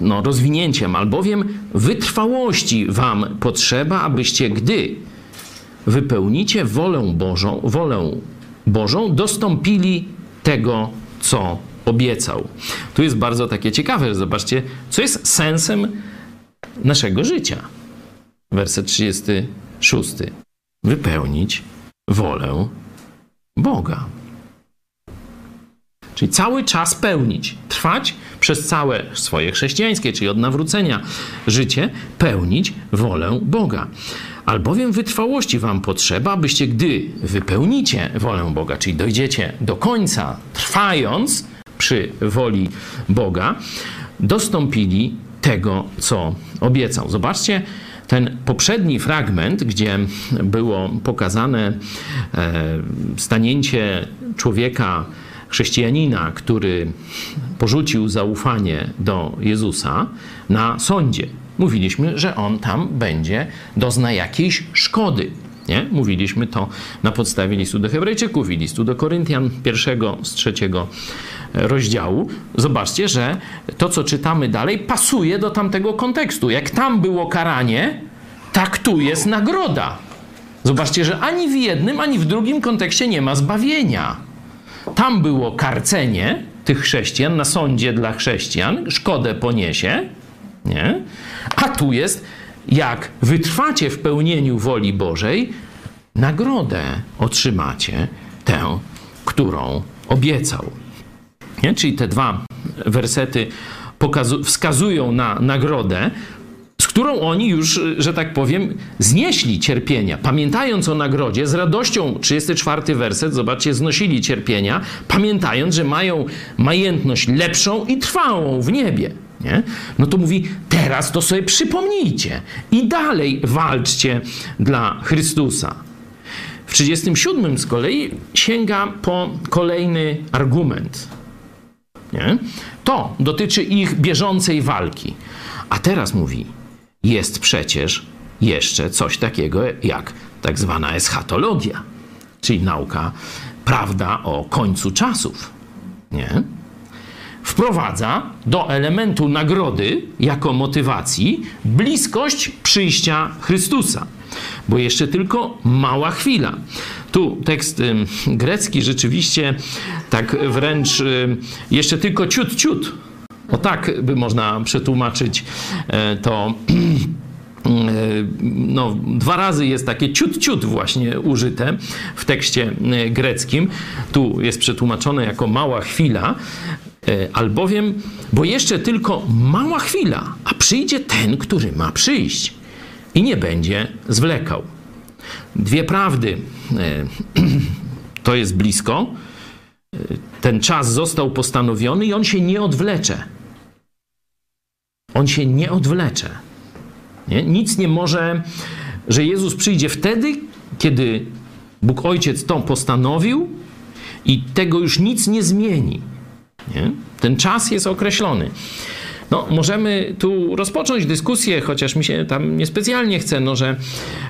no, rozwinięciem, albowiem wytrwałości wam potrzeba, abyście gdy wypełnicie wolę Bożą, wolę Bożą, dostąpili tego, co obiecał. Tu jest bardzo takie ciekawe, zobaczcie, co jest sensem naszego życia. Werset 36. Wypełnić wolę Boga. Czyli cały czas pełnić, trwać przez całe swoje chrześcijańskie, czyli od nawrócenia życie, pełnić wolę Boga. Albowiem wytrwałości wam potrzeba, abyście, gdy wypełnicie wolę Boga, czyli dojdziecie do końca, trwając przy woli Boga, dostąpili tego, co obiecał. Zobaczcie, ten poprzedni fragment, gdzie było pokazane e, stanięcie człowieka, chrześcijanina, który porzucił zaufanie do Jezusa na sądzie. Mówiliśmy, że on tam będzie, dozna jakiejś szkody. Nie? Mówiliśmy to na podstawie listu do Hebrajczyków i listu do Koryntian, pierwszego z trzeciego rozdziału. Zobaczcie, że to, co czytamy dalej, pasuje do tamtego kontekstu. Jak tam było karanie, tak tu jest nagroda. Zobaczcie, że ani w jednym, ani w drugim kontekście nie ma zbawienia. Tam było karcenie tych chrześcijan na sądzie dla chrześcijan, szkodę poniesie, nie? A tu jest, jak wytrwacie w pełnieniu woli Bożej, nagrodę otrzymacie tę, którą obiecał. Nie? Czyli te dwa wersety wskazują na nagrodę, z którą oni już, że tak powiem, znieśli cierpienia. Pamiętając o nagrodzie, z radością, 34 werset, zobaczcie, znosili cierpienia, pamiętając, że mają majętność lepszą i trwałą w niebie. Nie? No to mówi, teraz to sobie przypomnijcie i dalej walczcie dla Chrystusa. W 37 z kolei sięga po kolejny argument. Nie? To dotyczy ich bieżącej walki. A teraz mówi, jest przecież jeszcze coś takiego jak tak zwana eschatologia, czyli nauka, prawda o końcu czasów. Nie? Wprowadza do elementu nagrody jako motywacji bliskość przyjścia Chrystusa, bo jeszcze tylko mała chwila. Tu tekst y, grecki rzeczywiście tak wręcz y, jeszcze tylko ciut, ciut. O tak by można przetłumaczyć y, to no, dwa razy jest takie ciut, ciut właśnie użyte w tekście greckim. Tu jest przetłumaczone jako mała chwila, albowiem, bo jeszcze tylko mała chwila, a przyjdzie ten, który ma przyjść i nie będzie zwlekał. Dwie prawdy. To jest blisko. Ten czas został postanowiony i on się nie odwlecze. On się nie odwlecze. Nie? Nic nie może, że Jezus przyjdzie wtedy, kiedy Bóg Ojciec to postanowił i tego już nic nie zmieni. Nie? Ten czas jest określony. No, możemy tu rozpocząć dyskusję, chociaż mi się tam niespecjalnie chce, no, że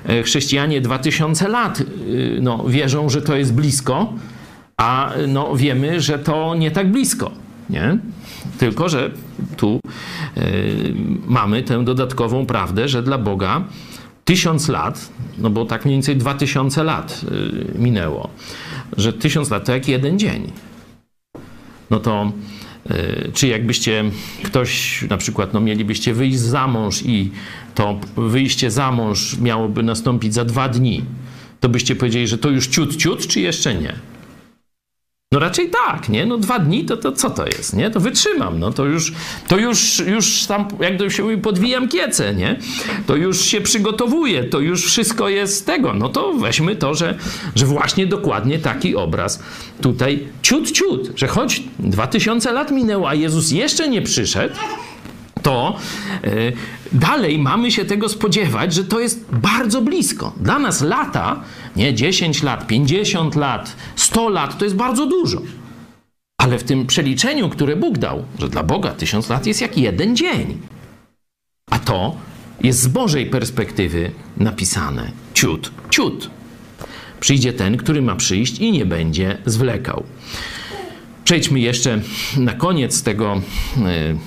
e, chrześcijanie 2000 lat y, no, wierzą, że to jest blisko, a no, wiemy, że to nie tak blisko. Nie? Tylko, że tu y, mamy tę dodatkową prawdę, że dla Boga tysiąc lat, no bo tak mniej więcej 2000 lat y, minęło, że tysiąc lat to jak jeden dzień. No to y, czy jakbyście ktoś, na przykład, no mielibyście wyjść za mąż i to wyjście za mąż miałoby nastąpić za dwa dni, to byście powiedzieli, że to już ciut, ciut, czy jeszcze nie? No raczej tak, nie? No dwa dni to, to co to jest, nie? To wytrzymam, no to już, to już, już tam, jak to się mówi, podwijam kiece, nie? To już się przygotowuję, to już wszystko jest tego. No to weźmy to, że, że właśnie dokładnie taki obraz tutaj ciut, ciut, że choć dwa tysiące lat minęło, a Jezus jeszcze nie przyszedł, to y, dalej mamy się tego spodziewać, że to jest bardzo blisko. Dla nas lata, nie 10 lat, 50 lat, 100 lat, to jest bardzo dużo. Ale w tym przeliczeniu, które Bóg dał, że dla Boga tysiąc lat jest jak jeden dzień. A to jest z Bożej perspektywy napisane ciut, ciut. Przyjdzie ten, który ma przyjść i nie będzie zwlekał. Przejdźmy jeszcze na koniec tego y,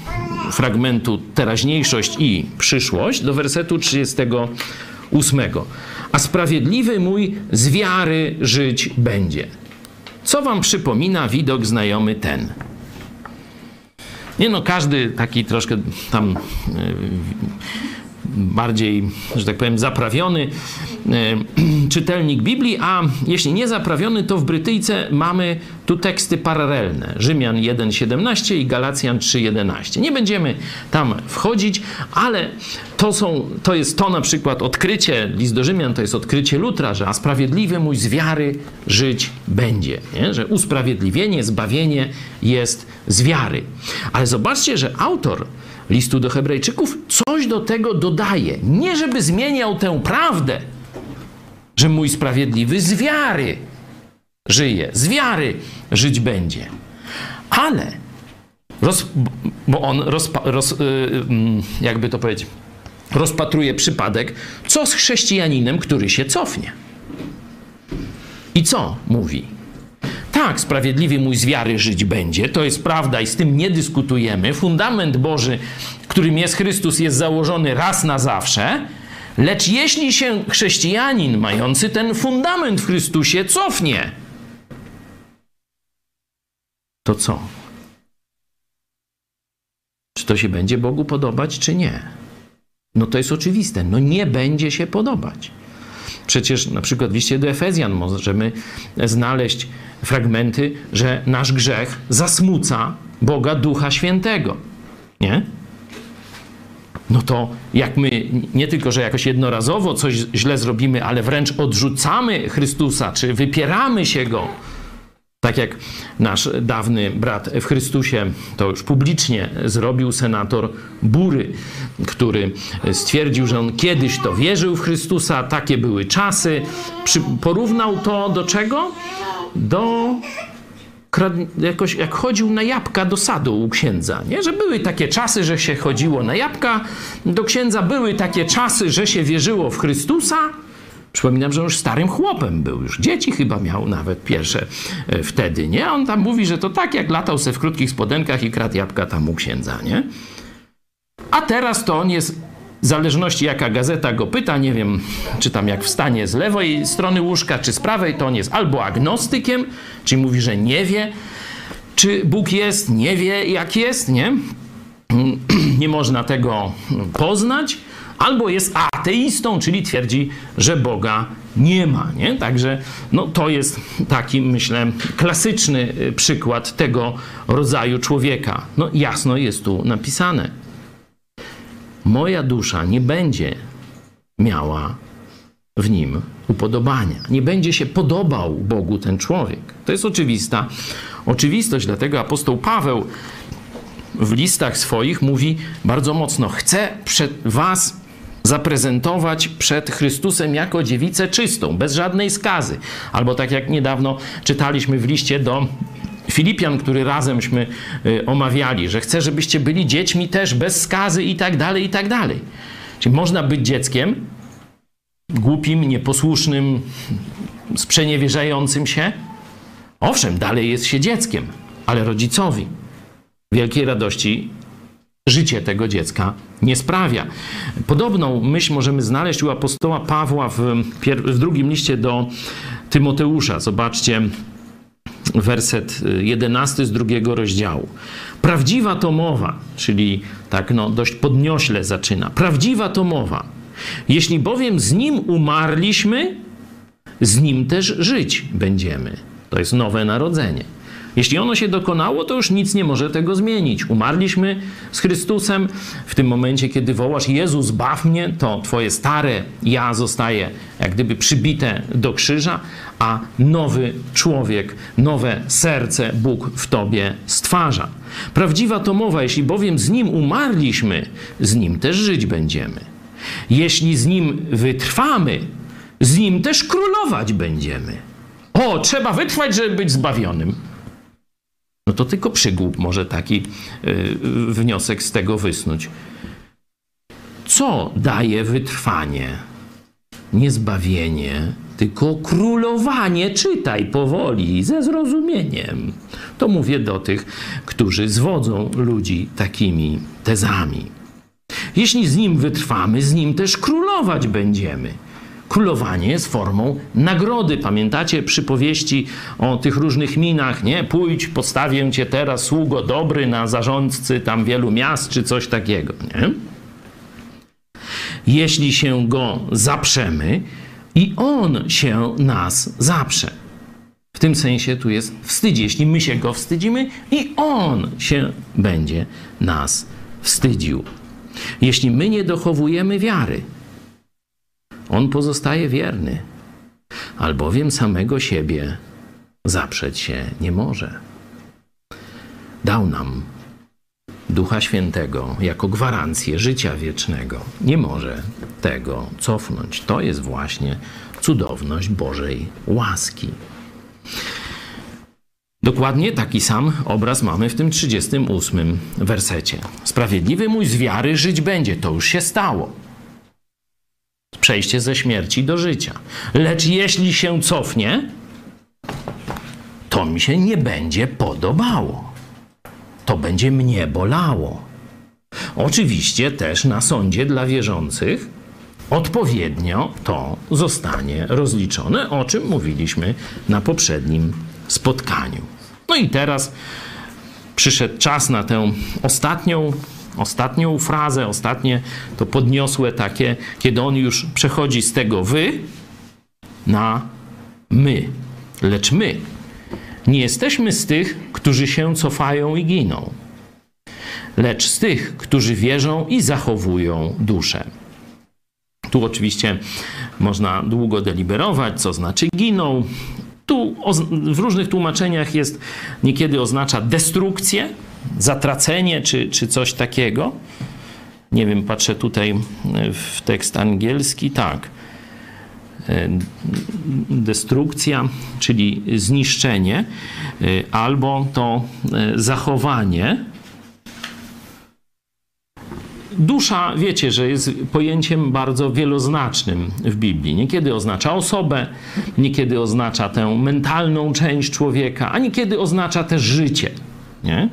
fragmentu teraźniejszość i przyszłość do wersetu 38. A sprawiedliwy mój z wiary żyć będzie. Co wam przypomina widok znajomy ten? Nie no, każdy taki troszkę tam y, bardziej, że tak powiem, zaprawiony e, czytelnik Biblii, a jeśli nie zaprawiony, to w Brytyjce mamy tu teksty paralelne. Rzymian 1,17 i Galacjan 3,11. Nie będziemy tam wchodzić, ale to, są, to jest to na przykład odkrycie, list do Rzymian to jest odkrycie Lutra, że a sprawiedliwy mój z wiary żyć będzie. Nie? Że usprawiedliwienie, zbawienie jest z wiary. Ale zobaczcie, że autor listu do Hebrajczyków coś do tego dodaje. Nie żeby zmieniał tę prawdę, że mój sprawiedliwy z wiary żyje, z wiary żyć będzie. Ale, roz, bo on rozpa, roz, y, mm, jakby to powiedzieć, rozpatruje przypadek, co z chrześcijaninem, który się cofnie. I co mówi? Tak, sprawiedliwy mój z wiary żyć będzie, to jest prawda i z tym nie dyskutujemy. Fundament Boży, którym jest Chrystus, jest założony raz na zawsze. Lecz jeśli się chrześcijanin mający ten fundament w Chrystusie cofnie, to co? Czy to się będzie Bogu podobać, czy nie? No to jest oczywiste. No nie będzie się podobać. Przecież na przykład w liście do Efezjan możemy znaleźć fragmenty, że nasz grzech zasmuca Boga Ducha Świętego. Nie? No to jak my nie tylko, że jakoś jednorazowo coś źle zrobimy, ale wręcz odrzucamy Chrystusa, czy wypieramy się Go, Tak jak nasz dawny brat w Chrystusie to już publicznie zrobił senator Bury, który stwierdził, że on kiedyś to wierzył w Chrystusa, takie były czasy. Porównał to do czego? Do jakoś jak chodził na jabłka do sadu u księdza, nie? Że były takie czasy, że się chodziło na jabłka do księdza, były takie czasy, że się wierzyło w Chrystusa. Przypominam, że już starym chłopem był, już dzieci chyba miał nawet pierwsze e, wtedy, nie? On tam mówi, że to tak jak latał se w krótkich spodenkach i kradł jabłka tam u księdza, nie? A teraz to on jest w zależności jaka gazeta go pyta, nie wiem, czy tam jak wstanie z lewej strony łóżka, czy z prawej, to on jest albo agnostykiem, czyli mówi, że nie wie, czy Bóg jest, nie wie jak jest, nie? Nie można tego poznać, albo jest ateistą, czyli twierdzi, że Boga nie ma, nie? Także no, to jest taki, myślę, klasyczny y, przykład tego rodzaju człowieka. No jasno jest tu napisane moja dusza nie będzie miała w nim upodobania. Nie będzie się podobał Bogu ten człowiek. To jest oczywista oczywistość, dlatego apostoł Paweł w listach swoich mówi bardzo mocno: Chcę przed Was zaprezentować przed Chrystusem jako dziewicę czystą, bez żadnej skazy. Albo tak jak niedawno czytaliśmy w liście do Filipian, który razemśmy y, omawiali, że chce, żebyście byli dziećmi też bez skazy i tak dalej, i tak dalej. Czyli można być dzieckiem głupim, nieposłusznym, sprzeniewierzającym się. Owszem, dalej jest się dzieckiem, ale rodzicowi wielkiej radości życie tego dziecka nie sprawia. Podobną myśl możemy znaleźć u apostoła Pawła w, w drugim liście do Tymoteusza. Zobaczcie, werset 11 y, z drugiego rozdziału. Prawdziwa to mowa, czyli tak no, dość podniośle zaczyna. Prawdziwa to mowa. Jeśli bowiem z nim umarliśmy, z nim też żyć będziemy. To jest nowe narodzenie. Jeśli ono się dokonało, to już nic nie może tego zmienić. Umarliśmy z Chrystusem. W tym momencie, kiedy wołasz Jezus, baw mnie, to twoje stare ja zostaje jak gdyby przybite do krzyża, a nowy człowiek, nowe serce Bóg w tobie stwarza. Prawdziwa to mowa, jeśli bowiem z Nim umarliśmy, z Nim też żyć będziemy. Jeśli z Nim wytrwamy, z Nim też królować będziemy. O, trzeba wytrwać, żeby być zbawionym. No to tylko przygłup może taki yy, wniosek z tego wysnuć. Co daje wytrwanie? Nie zbawienie, tylko królowanie. Czytaj powoli, ze zrozumieniem. To mówię do tych, którzy zwodzą ludzi takimi tezami. Jeśli z nim wytrwamy, z nim też królować będziemy. Królowanie jest formą nagrody. Pamiętacie przypowieści o tych różnych minach, nie? Pójdź, postawię cię teraz, sługo dobry, na zarządcy tam wielu miast, czy coś takiego, nie? Jeśli się go zaprzemy, i on się nas zaprze. W tym sensie tu jest wstydzi. Jeśli my się go wstydzimy, i on się będzie nas wstydził. Jeśli my nie dochowujemy wiary, on pozostaje wierny, albowiem samego siebie zaprzeć się nie może. Dał nam Ducha Świętego jako gwarancję życia wiecznego. Nie może tego cofnąć. To jest właśnie cudowność Bożej łaski. Dokładnie taki sam obraz mamy w tym 38 wersecie. Sprawiedliwy mój z wiary żyć będzie. To już się stało przejście ze śmierci do życia. Lecz jeśli się cofnie, to mi się nie będzie podobało. To będzie mnie bolało. Oczywiście też na sądzie dla wierzących odpowiednio to zostanie rozliczone, o czym mówiliśmy na poprzednim spotkaniu. No i teraz przyszedł czas na tę ostatnią Ostatnią frazę, ostatnie to podniosłe takie, kiedy on już przechodzi z tego wy na my. Lecz my nie jesteśmy z tych, którzy się cofają i giną, lecz z tych, którzy wierzą i zachowują duszę. Tu oczywiście można długo deliberować, co znaczy giną. Tu w różnych tłumaczeniach jest, niekiedy oznacza destrukcję, zatracenie czy, czy coś takiego. Nie wiem, patrzę tutaj w tekst angielski. Tak. E, destrukcja, czyli zniszczenie, e, albo to e, zachowanie. Dusza, wiecie, że jest pojęciem bardzo wieloznacznym w Biblii. Niekiedy oznacza osobę, niekiedy oznacza tę mentalną część człowieka, a niekiedy oznacza też życie. Nie?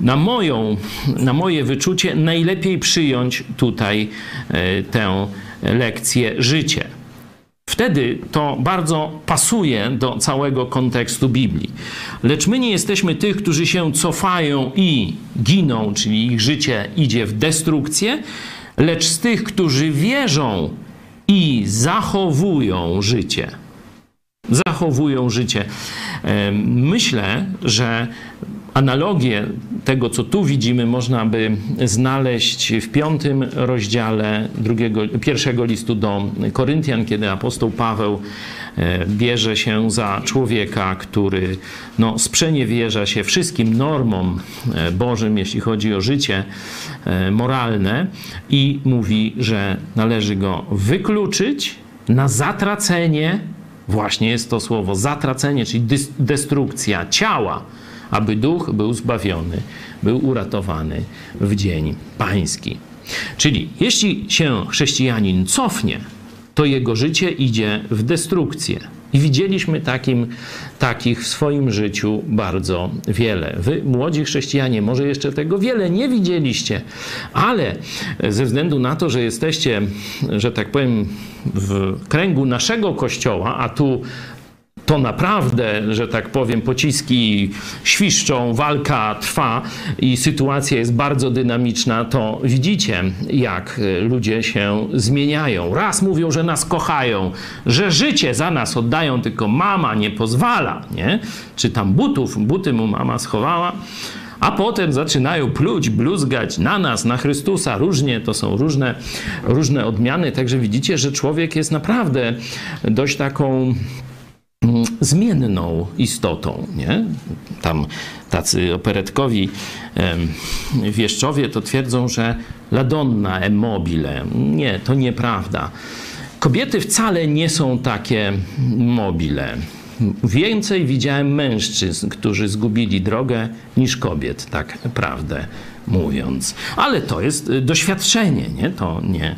Na, moją, na moje wyczucie najlepiej przyjąć tutaj tę lekcję życie. Wtedy to bardzo pasuje do całego kontekstu Biblii. Lecz my nie jesteśmy tych, którzy się cofają i giną, czyli ich życie idzie w destrukcję, lecz z tych, którzy wierzą i zachowują życie. Zachowują życie. Myślę, że Analogię tego, co tu widzimy, można by znaleźć w piątym rozdziale drugiego, pierwszego listu do Koryntian, kiedy apostoł Paweł e, bierze się za człowieka, który no, sprzeniewierza się wszystkim normom e, Bożym, jeśli chodzi o życie e, moralne i mówi, że należy go wykluczyć na zatracenie, właśnie jest to słowo zatracenie, czyli destrukcja ciała, aby duch był zbawiony, był uratowany w dzień pański. Czyli jeśli się chrześcijanin cofnie, to jego życie idzie w destrukcję. I widzieliśmy takim, takich w swoim życiu bardzo wiele. Wy, młodzi chrześcijanie, może jeszcze tego wiele nie widzieliście, ale ze względu na to, że jesteście, że tak powiem, w kręgu naszego kościoła, a tu to naprawdę, że tak powiem, pociski świszczą, walka trwa i sytuacja jest bardzo dynamiczna, to widzicie, jak ludzie się zmieniają. Raz mówią, że nas kochają, że życie za nas oddają, tylko mama nie pozwala, nie? Czy tam butów, buty mu mama schowała a potem zaczynają pluć, bluzgać na nas, na Chrystusa. Różnie, to są różne, różne odmiany. Także widzicie, że człowiek jest naprawdę dość taką zmienną istotą. Nie? Tam tacy operetkowi wieszczowie to twierdzą, że la donna è mobile. Nie, to nieprawda. Kobiety wcale nie są takie mobile. Więcej widziałem mężczyzn, którzy zgubili drogę, niż kobiet, tak prawdę mówiąc. Ale to jest y, doświadczenie, nie? To nie.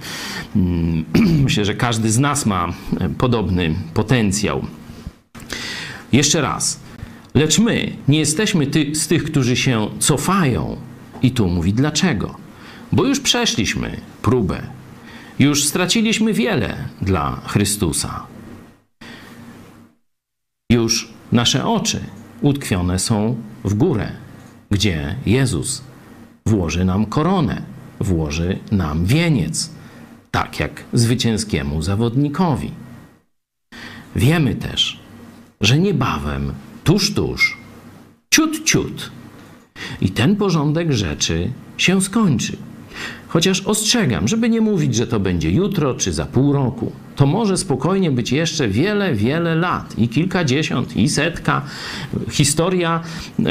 Mm, myślę, że każdy z nas ma podobny potencjał. Jeszcze raz. Lecz my nie jesteśmy ty, z tych, którzy się cofają. I tu mówi dlaczego. Bo już przeszliśmy próbę. Już straciliśmy wiele dla Chrystusa. Już nasze oczy utkwione są w górę, gdzie Jezus włoży nam koronę, włoży nam wieniec, tak jak zwycięskiemu zawodnikowi. Wiemy też, że niebawem, tuż, tuż, ciut, ciut. I ten porządek rzeczy się skończy. Chociaż ostrzegam, żeby nie mówić, że to będzie jutro czy za pół roku to może spokojnie być jeszcze wiele, wiele lat i kilkadziesiąt, i setka. Historia,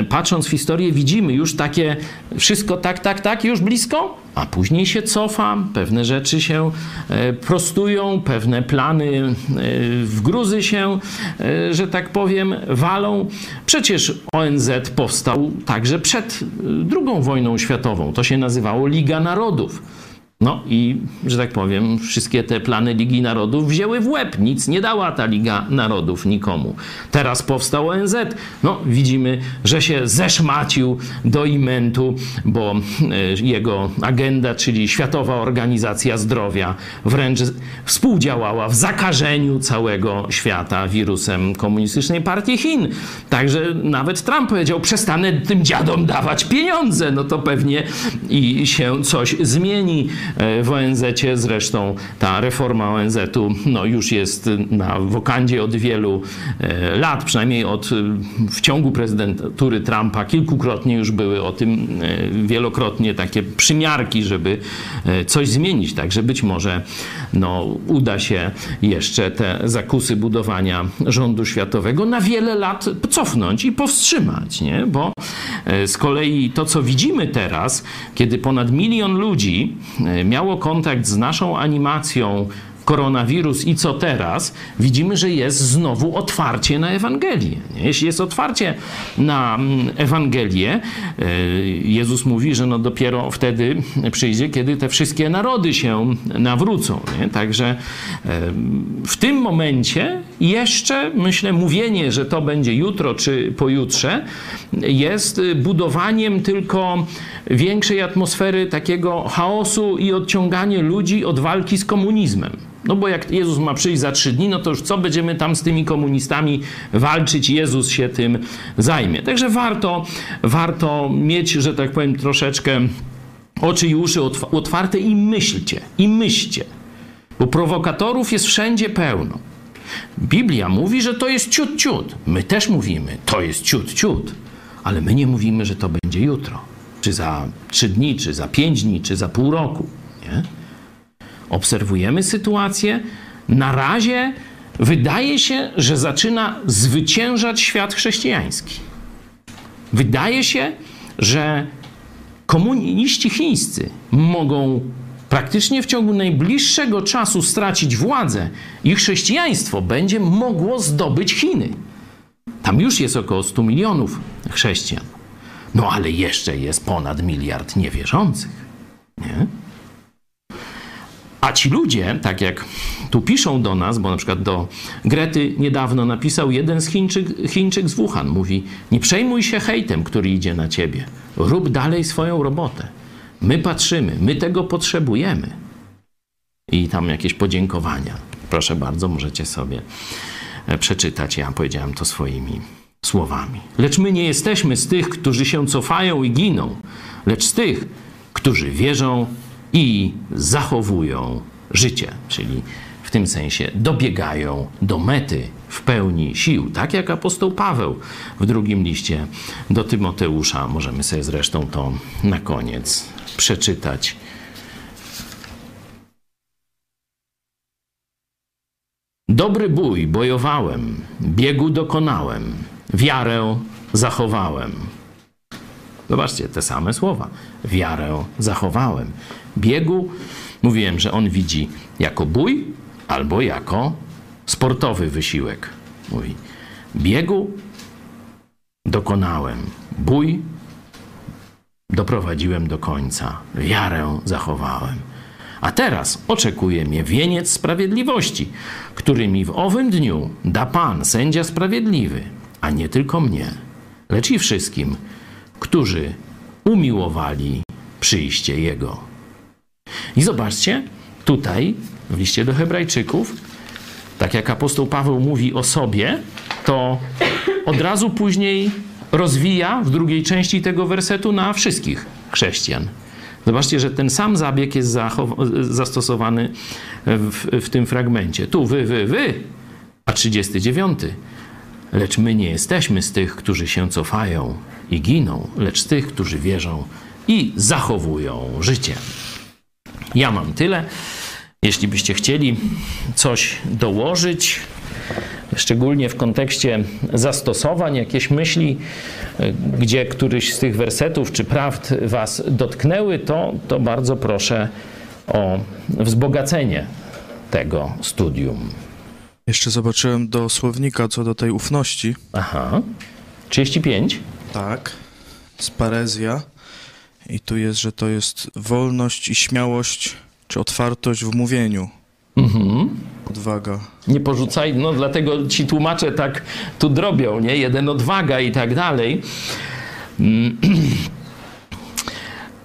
patrząc w historię, widzimy już takie wszystko tak, tak, tak, już blisko, a później się cofa, pewne rzeczy się e, prostują, pewne plany e, w gruzy się, e, że tak powiem, walą. Przecież ONZ powstał także przed II wojną światową. To się nazywało Liga Narodów. No i, że tak powiem, wszystkie te plany Ligi Narodów wzięły w łeb. Nic nie dała ta Liga Narodów nikomu. Teraz powstał ONZ. No, widzimy, że się zeszmacił do imentu, bo e, jego agenda, czyli Światowa Organizacja Zdrowia, wręcz współdziałała w zakażeniu całego świata wirusem komunistycznej partii Chin. Także nawet Trump powiedział, przestanę tym dziadom dawać pieniądze. No to pewnie i się coś zmieni e, w ONZ-cie. Zresztą ta reforma ONZ-u no, już jest na wokandzie od wielu e, lat, przynajmniej od, w ciągu prezydentury Trumpa. Kilkukrotnie już były o tym wielokrotnie takie przymiarki, żeby coś zmienić. Także być może no, uda się jeszcze te zakusy budowania rządu światowego na wiele lat cofnąć i powstrzymać, nie? bo e, z kolei to, co widzimy teraz, kiedy ponad milion ludzi e, miało kontakt z naszą animacją koronawirus i co teraz, widzimy, że jest znowu otwarcie na Ewangelię. Jeśli jest otwarcie na mm, Ewangelię, e, Jezus mówi, że no dopiero wtedy przyjdzie, kiedy te wszystkie narody się nawrócą. Nie? Także e, w tym momencie jeszcze, myślę, mówienie, że to będzie jutro czy pojutrze, jest budowaniem tylko większej atmosfery takiego chaosu i odciąganie ludzi od walki z komunizmem. No bo jak Jezus ma przyjść za trzy dni, no to już co będziemy tam z tymi komunistami walczyć? Jezus się tym zajmie. Także warto, warto mieć, że tak powiem, troszeczkę oczy i uszy otwarte i myślcie, i myślcie. Bo prowokatorów jest wszędzie pełno. Biblia mówi, że to jest ciut, ciut. My też mówimy, to jest ciut, ciut. Ale my nie mówimy, że to będzie jutro, czy za trzy dni, czy za pięć dni, czy za pół roku. Nie? Obserwujemy sytuację. Na razie wydaje się, że zaczyna zwyciężać świat chrześcijański. Wydaje się, że komuniści chińscy mogą praktycznie w ciągu najbliższego czasu stracić władzę i chrześcijaństwo będzie mogło zdobyć Chiny. Tam już jest około 100 milionów chrześcijan. No ale jeszcze jest ponad miliard niewierzących. Nie? A ci ludzie, tak jak tu piszą do nas, bo na przykład do Grety niedawno napisał jeden z Chińczyk, Chińczyk z Wuhan, mówi: Nie przejmuj się hejtem, który idzie na ciebie. Rób dalej swoją robotę. My patrzymy, my tego potrzebujemy. I tam jakieś podziękowania. Proszę bardzo, możecie sobie e, przeczytać. Ja powiedziałem to swoimi słowami. Lecz my nie jesteśmy z tych, którzy się cofają i giną, lecz z tych, którzy wierzą i zachowują życie, czyli w tym sensie dobiegają do mety w pełni sił, tak jak apostoł Paweł w drugim liście do Tymoteusza. Możemy sobie zresztą to na koniec przeczytać. Dobry bój bojowałem, biegu dokonałem, wiarę zachowałem. Zobaczcie, te same słowa. Wiarę zachowałem. Biegu mówiłem, że on widzi jako bój albo jako sportowy wysiłek. Mówi, biegu dokonałem, bój doprowadziłem do końca, wiarę zachowałem. A teraz oczekuje mnie wieniec sprawiedliwości, który mi w owym dniu da Pan, sędzia sprawiedliwy, a nie tylko mnie, lecz i wszystkim, którzy umiłowali przyjście Jego. I zobaczcie, tutaj w liście do Hebrajczyków, tak jak apostoł Paweł mówi o sobie, to od razu później rozwija w drugiej części tego wersetu na wszystkich chrześcijan. Zobaczcie, że ten sam zabieg jest zastosowany w, w tym fragmencie. Tu wy, wy, wy, a 39. Lecz my nie jesteśmy z tych, którzy się cofają i giną, lecz z tych, którzy wierzą i zachowują życie. Ja mam tyle. Jeśli byście chcieli coś dołożyć, szczególnie w kontekście zastosowań, jakieś myśli, gdzie któryś z tych wersetów czy prawd Was dotknęły, to, to bardzo proszę o wzbogacenie tego studium. Jeszcze zobaczyłem do słownika co do tej ufności. Aha. 35? Tak. Sparezja. I tu jest, że to jest wolność i śmiałość, czy otwartość w mówieniu. Mhm. Odwaga. Nie porzucaj, no dlatego ci tłumacze tak tu drobią, nie? Jeden odwaga i tak dalej.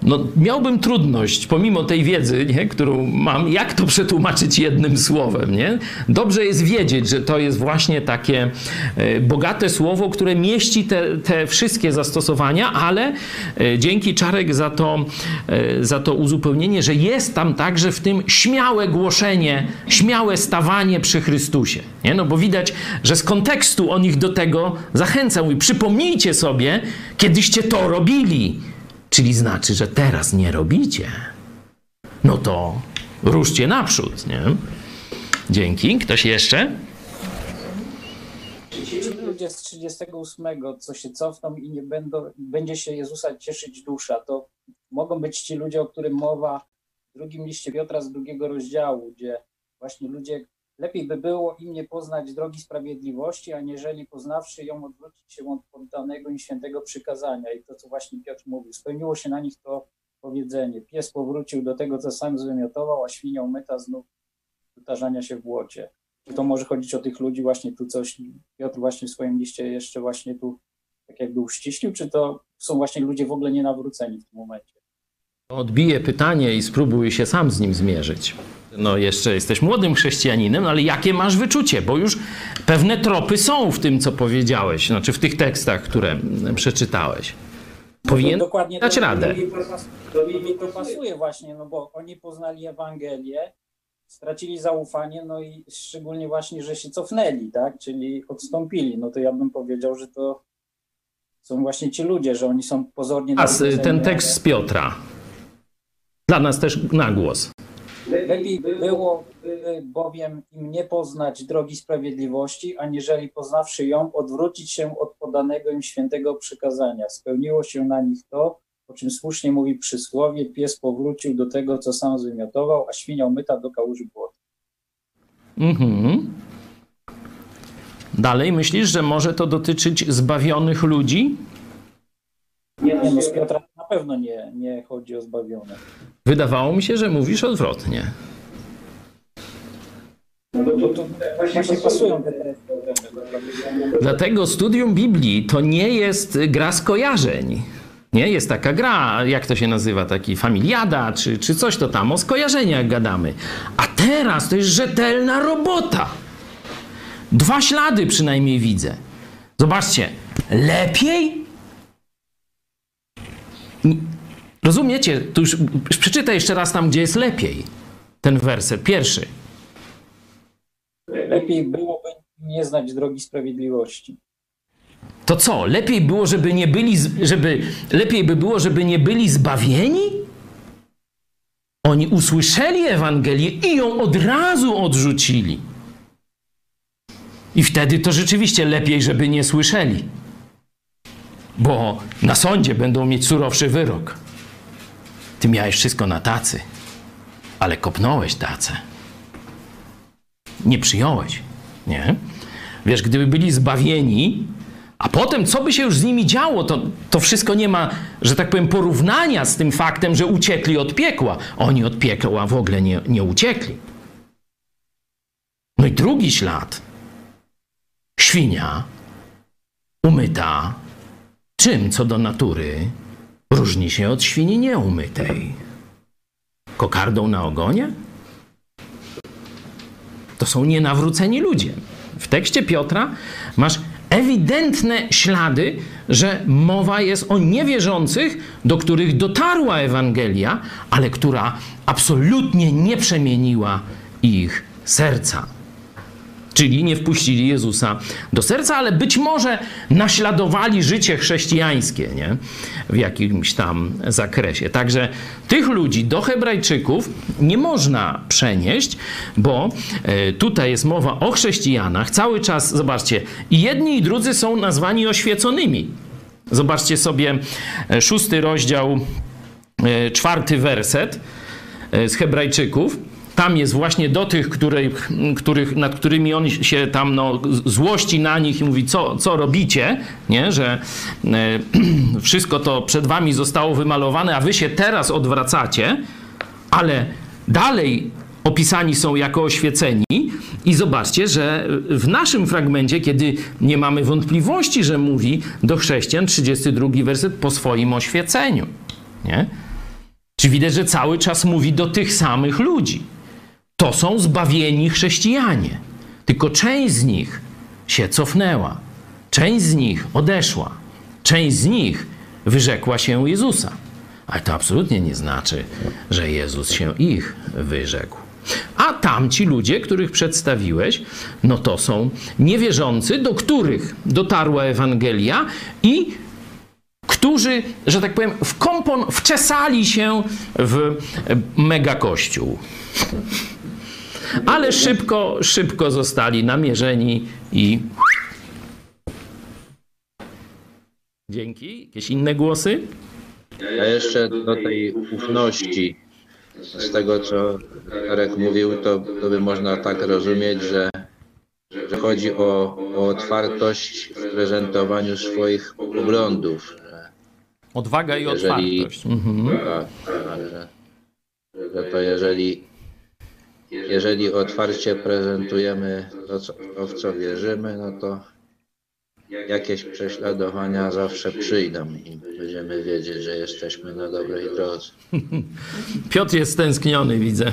no, miałbym trudność, pomimo tej wiedzy, nie, którą mam, jak to przetłumaczyć jednym słowem. Nie? Dobrze jest wiedzieć, że to jest właśnie takie e, bogate słowo, które mieści te, te wszystkie zastosowania, ale e, dzięki Czarek za to, e, za to uzupełnienie, że jest tam także w tym śmiałe głoszenie, śmiałe stawanie przy Chrystusie. Nie? No bo widać, że z kontekstu on ich do tego zachęcał. I przypomnijcie sobie, kiedyście to robili. Czyli znaczy, że teraz nie robicie. No to ruszcie naprzód, nie? Dzięki. Ktoś jeszcze? Ludzie z 38, co się cofną i nie będą, będzie się Jezusa cieszyć dusza, to mogą być ci ludzie, o którym mowa w drugim liście Piotra z drugiego rozdziału, gdzie właśnie ludzie, lepiej by było im nie poznać drogi sprawiedliwości, aniżeli poznawszy ją odwrócić się od poddanego im świętego przykazania. I to, co właśnie Piotr mówił, spełniło się na nich to powiedzenie. Pies powrócił do tego, co sam zwymiotował, a świnia umyta znów wytarzania się w błocie. To może chodzić o tych ludzi właśnie tu coś, Piotr właśnie w swoim liście jeszcze właśnie tu tak jakby uściślił, czy to są właśnie ludzie w ogóle nienawróceni w tym momencie? Odbiję pytanie i spróbuj się sam z nim zmierzyć. No jeszcze jesteś młodym chrześcijaninem, ale jakie masz wyczucie? Bo już pewne tropy są w tym, co powiedziałeś, znaczy w tych tekstach, które przeczytałeś. Powinien No dokładnie dać to, radę. To mi to pasuje właśnie, no bo oni poznali Ewangelię, stracili zaufanie, no i szczególnie właśnie, że się cofnęli, tak, czyli odstąpili. No to ja bym powiedział, że to są właśnie ci ludzie, że oni są pozornie... A ten tekst z Piotra. Dla nas też na głos. Lepiej było y, bowiem im nie poznać drogi sprawiedliwości, aniżeli poznawszy ją, odwrócić się od podanego im świętego przykazania. Spełniło się na nich to, o czym słusznie mówi przysłowie, pies powrócił do tego, co sam zwymiotował, a świnia umyta do kałuży błota. Mhm. Dalej myślisz, że może to dotyczyć zbawionych ludzi? Nie, no z Piotra pewno nie, nie chodzi o zbawione. Wydawało mi się, że mówisz odwrotnie. No to, to właśnie pasują te teksty. Dlatego studium Biblii to nie jest gra skojarzeń. Nie, jest taka gra, jak to się nazywa, taki familiada, czy, czy coś to tam, o skojarzeniach gadamy. A teraz to jest rzetelna robota. Dwa ślady przynajmniej widzę. Zobaczcie, lepiej? Rozumiecie? Tu już przeczytaj jeszcze raz tam, gdzie jest lepiej. Ten werset pierwszy. Lepiej byłoby nie znać drogi sprawiedliwości. To co? Lepiej było, żeby nie byli, żeby, lepiej by było, żeby nie byli zbawieni? Oni usłyszeli Ewangelię i ją od razu odrzucili. I wtedy to rzeczywiście lepiej, żeby nie słyszeli. Bo na sądzie będą mieć surowszy wyrok. Ty miałeś wszystko na tacy, ale kopnąłeś tacę. Nie przyjąłeś, nie? Wiesz, gdyby byli zbawieni, a potem, co by się już z nimi działo, to, to wszystko nie ma, że tak powiem, porównania z tym faktem, że uciekli od piekła. Oni od piekła w ogóle nie, nie uciekli. No i drugi ślad. Świnia umyta, czym co do natury różni się od świni nieumytej? Kokardą na ogonie? To są nienawróceni ludzie. W tekście Piotra masz ewidentne ślady, że mowa jest o niewierzących, do których dotarła Ewangelia, ale która absolutnie nie przemieniła ich serca. Czyli nie wpuścili Jezusa do serca, ale być może naśladowali życie chrześcijańskie nie? w jakimś tam zakresie. Także tych ludzi do Hebrajczyków nie można przenieść, bo e, tutaj jest mowa o chrześcijanach. Cały czas, zobaczcie, jedni i drudzy są nazwani oświeconymi. Zobaczcie sobie e, szósty rozdział, e, czwarty werset z Hebrajczyków. Tam jest właśnie do tych, których, których, nad którymi on się tam no, złości na nich i mówi, co, co robicie, nie? że e, wszystko to przed wami zostało wymalowane, a wy się teraz odwracacie, ale dalej opisani są jako oświeceni. I zobaczcie, że w naszym fragmencie, kiedy nie mamy wątpliwości, że mówi do chrześcijan, 32 werset, po swoim oświeceniu. Nie? Czy widać, że cały czas mówi do tych samych ludzi. To są zbawieni chrześcijanie. Tylko część z nich się cofnęła, część z nich odeszła, część z nich wyrzekła się Jezusa. Ale to absolutnie nie znaczy, że Jezus się ich wyrzekł. A tamci ludzie, których przedstawiłeś, no to są niewierzący, do których dotarła Ewangelia i którzy, że tak powiem, w kompon wczesali się w megakościół. Ale szybko, szybko zostali namierzeni i. Dzięki. Jakieś inne głosy? A jeszcze do tej ufności, z tego co Jarek mówił, to, to by można tak rozumieć, że, że chodzi o, o otwartość w prezentowaniu swoich poglądów. Odwaga i Jeżeli- otwartość. Mhm. tak, tak, że, że to jeżeli, jeżeli otwarcie prezentujemy to, w co wierzymy, no to jakieś prześladowania zawsze przyjdą i będziemy wiedzieć, że jesteśmy na dobrej drodze. Piotr jest stęskniony, widzę.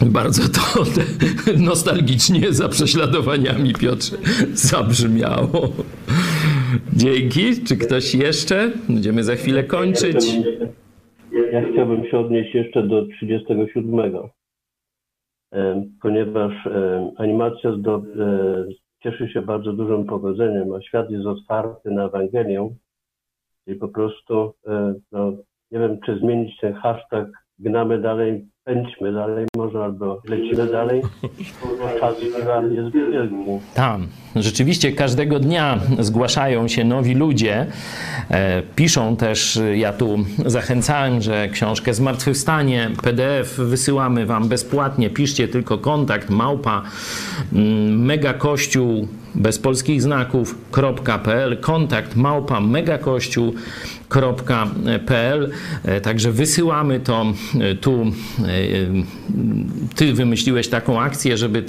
Bardzo to nostalgicznie za prześladowaniami Piotrze zabrzmiało. Dzięki. Czy ktoś jeszcze? Będziemy za chwilę kończyć. Ja chciałbym się odnieść jeszcze do 37, em, ponieważ em, animacja e, cieszy się bardzo dużym powodzeniem, a świat jest otwarty na Ewangelię i po prostu, e, no, nie wiem, czy zmienić ten hashtag gnamy dalej, pędźmy dalej może, albo lecimy dalej, czas jest wielki. Tam. Rzeczywiście każdego dnia zgłaszają się nowi ludzie. E, piszą też, ja tu zachęcałem, że książkę Zmartwychwstanie, PDF wysyłamy wam bezpłatnie. Piszcie tylko kontakt małpa mm, megakościół bez polskich znaków.pl kontakt małpa megakościół.pl E, Także wysyłamy to e, tu. e, Ty wymyśliłeś taką akcję, żeby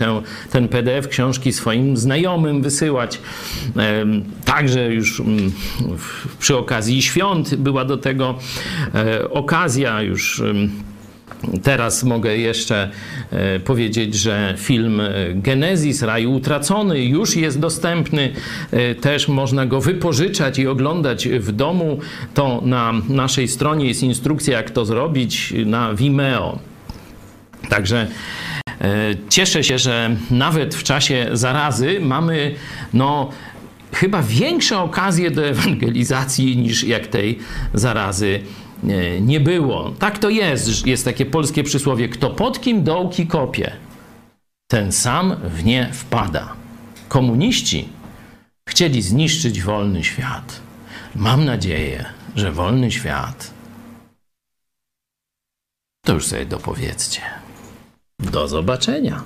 ten PDF książki swoim znajomym wysyłać. Także już mm, przy okazji świąt była do tego okazja już. Teraz mogę jeszcze e, powiedzieć, że film e, Genezis, Raj Utracony już jest dostępny. E, Też można go wypożyczać i oglądać w domu. To na naszej stronie jest instrukcja, jak to zrobić na Vimeo. Także cieszę się, że nawet w czasie zarazy mamy no, chyba większe okazje do ewangelizacji niż jak tej zarazy nie było. Tak to jest. Jest takie polskie przysłowie: kto pod kim dołki kopie, ten sam w nie wpada. Komuniści chcieli zniszczyć wolny świat. Mam nadzieję, że wolny świat to już sobie dopowiedzcie. Do zobaczenia.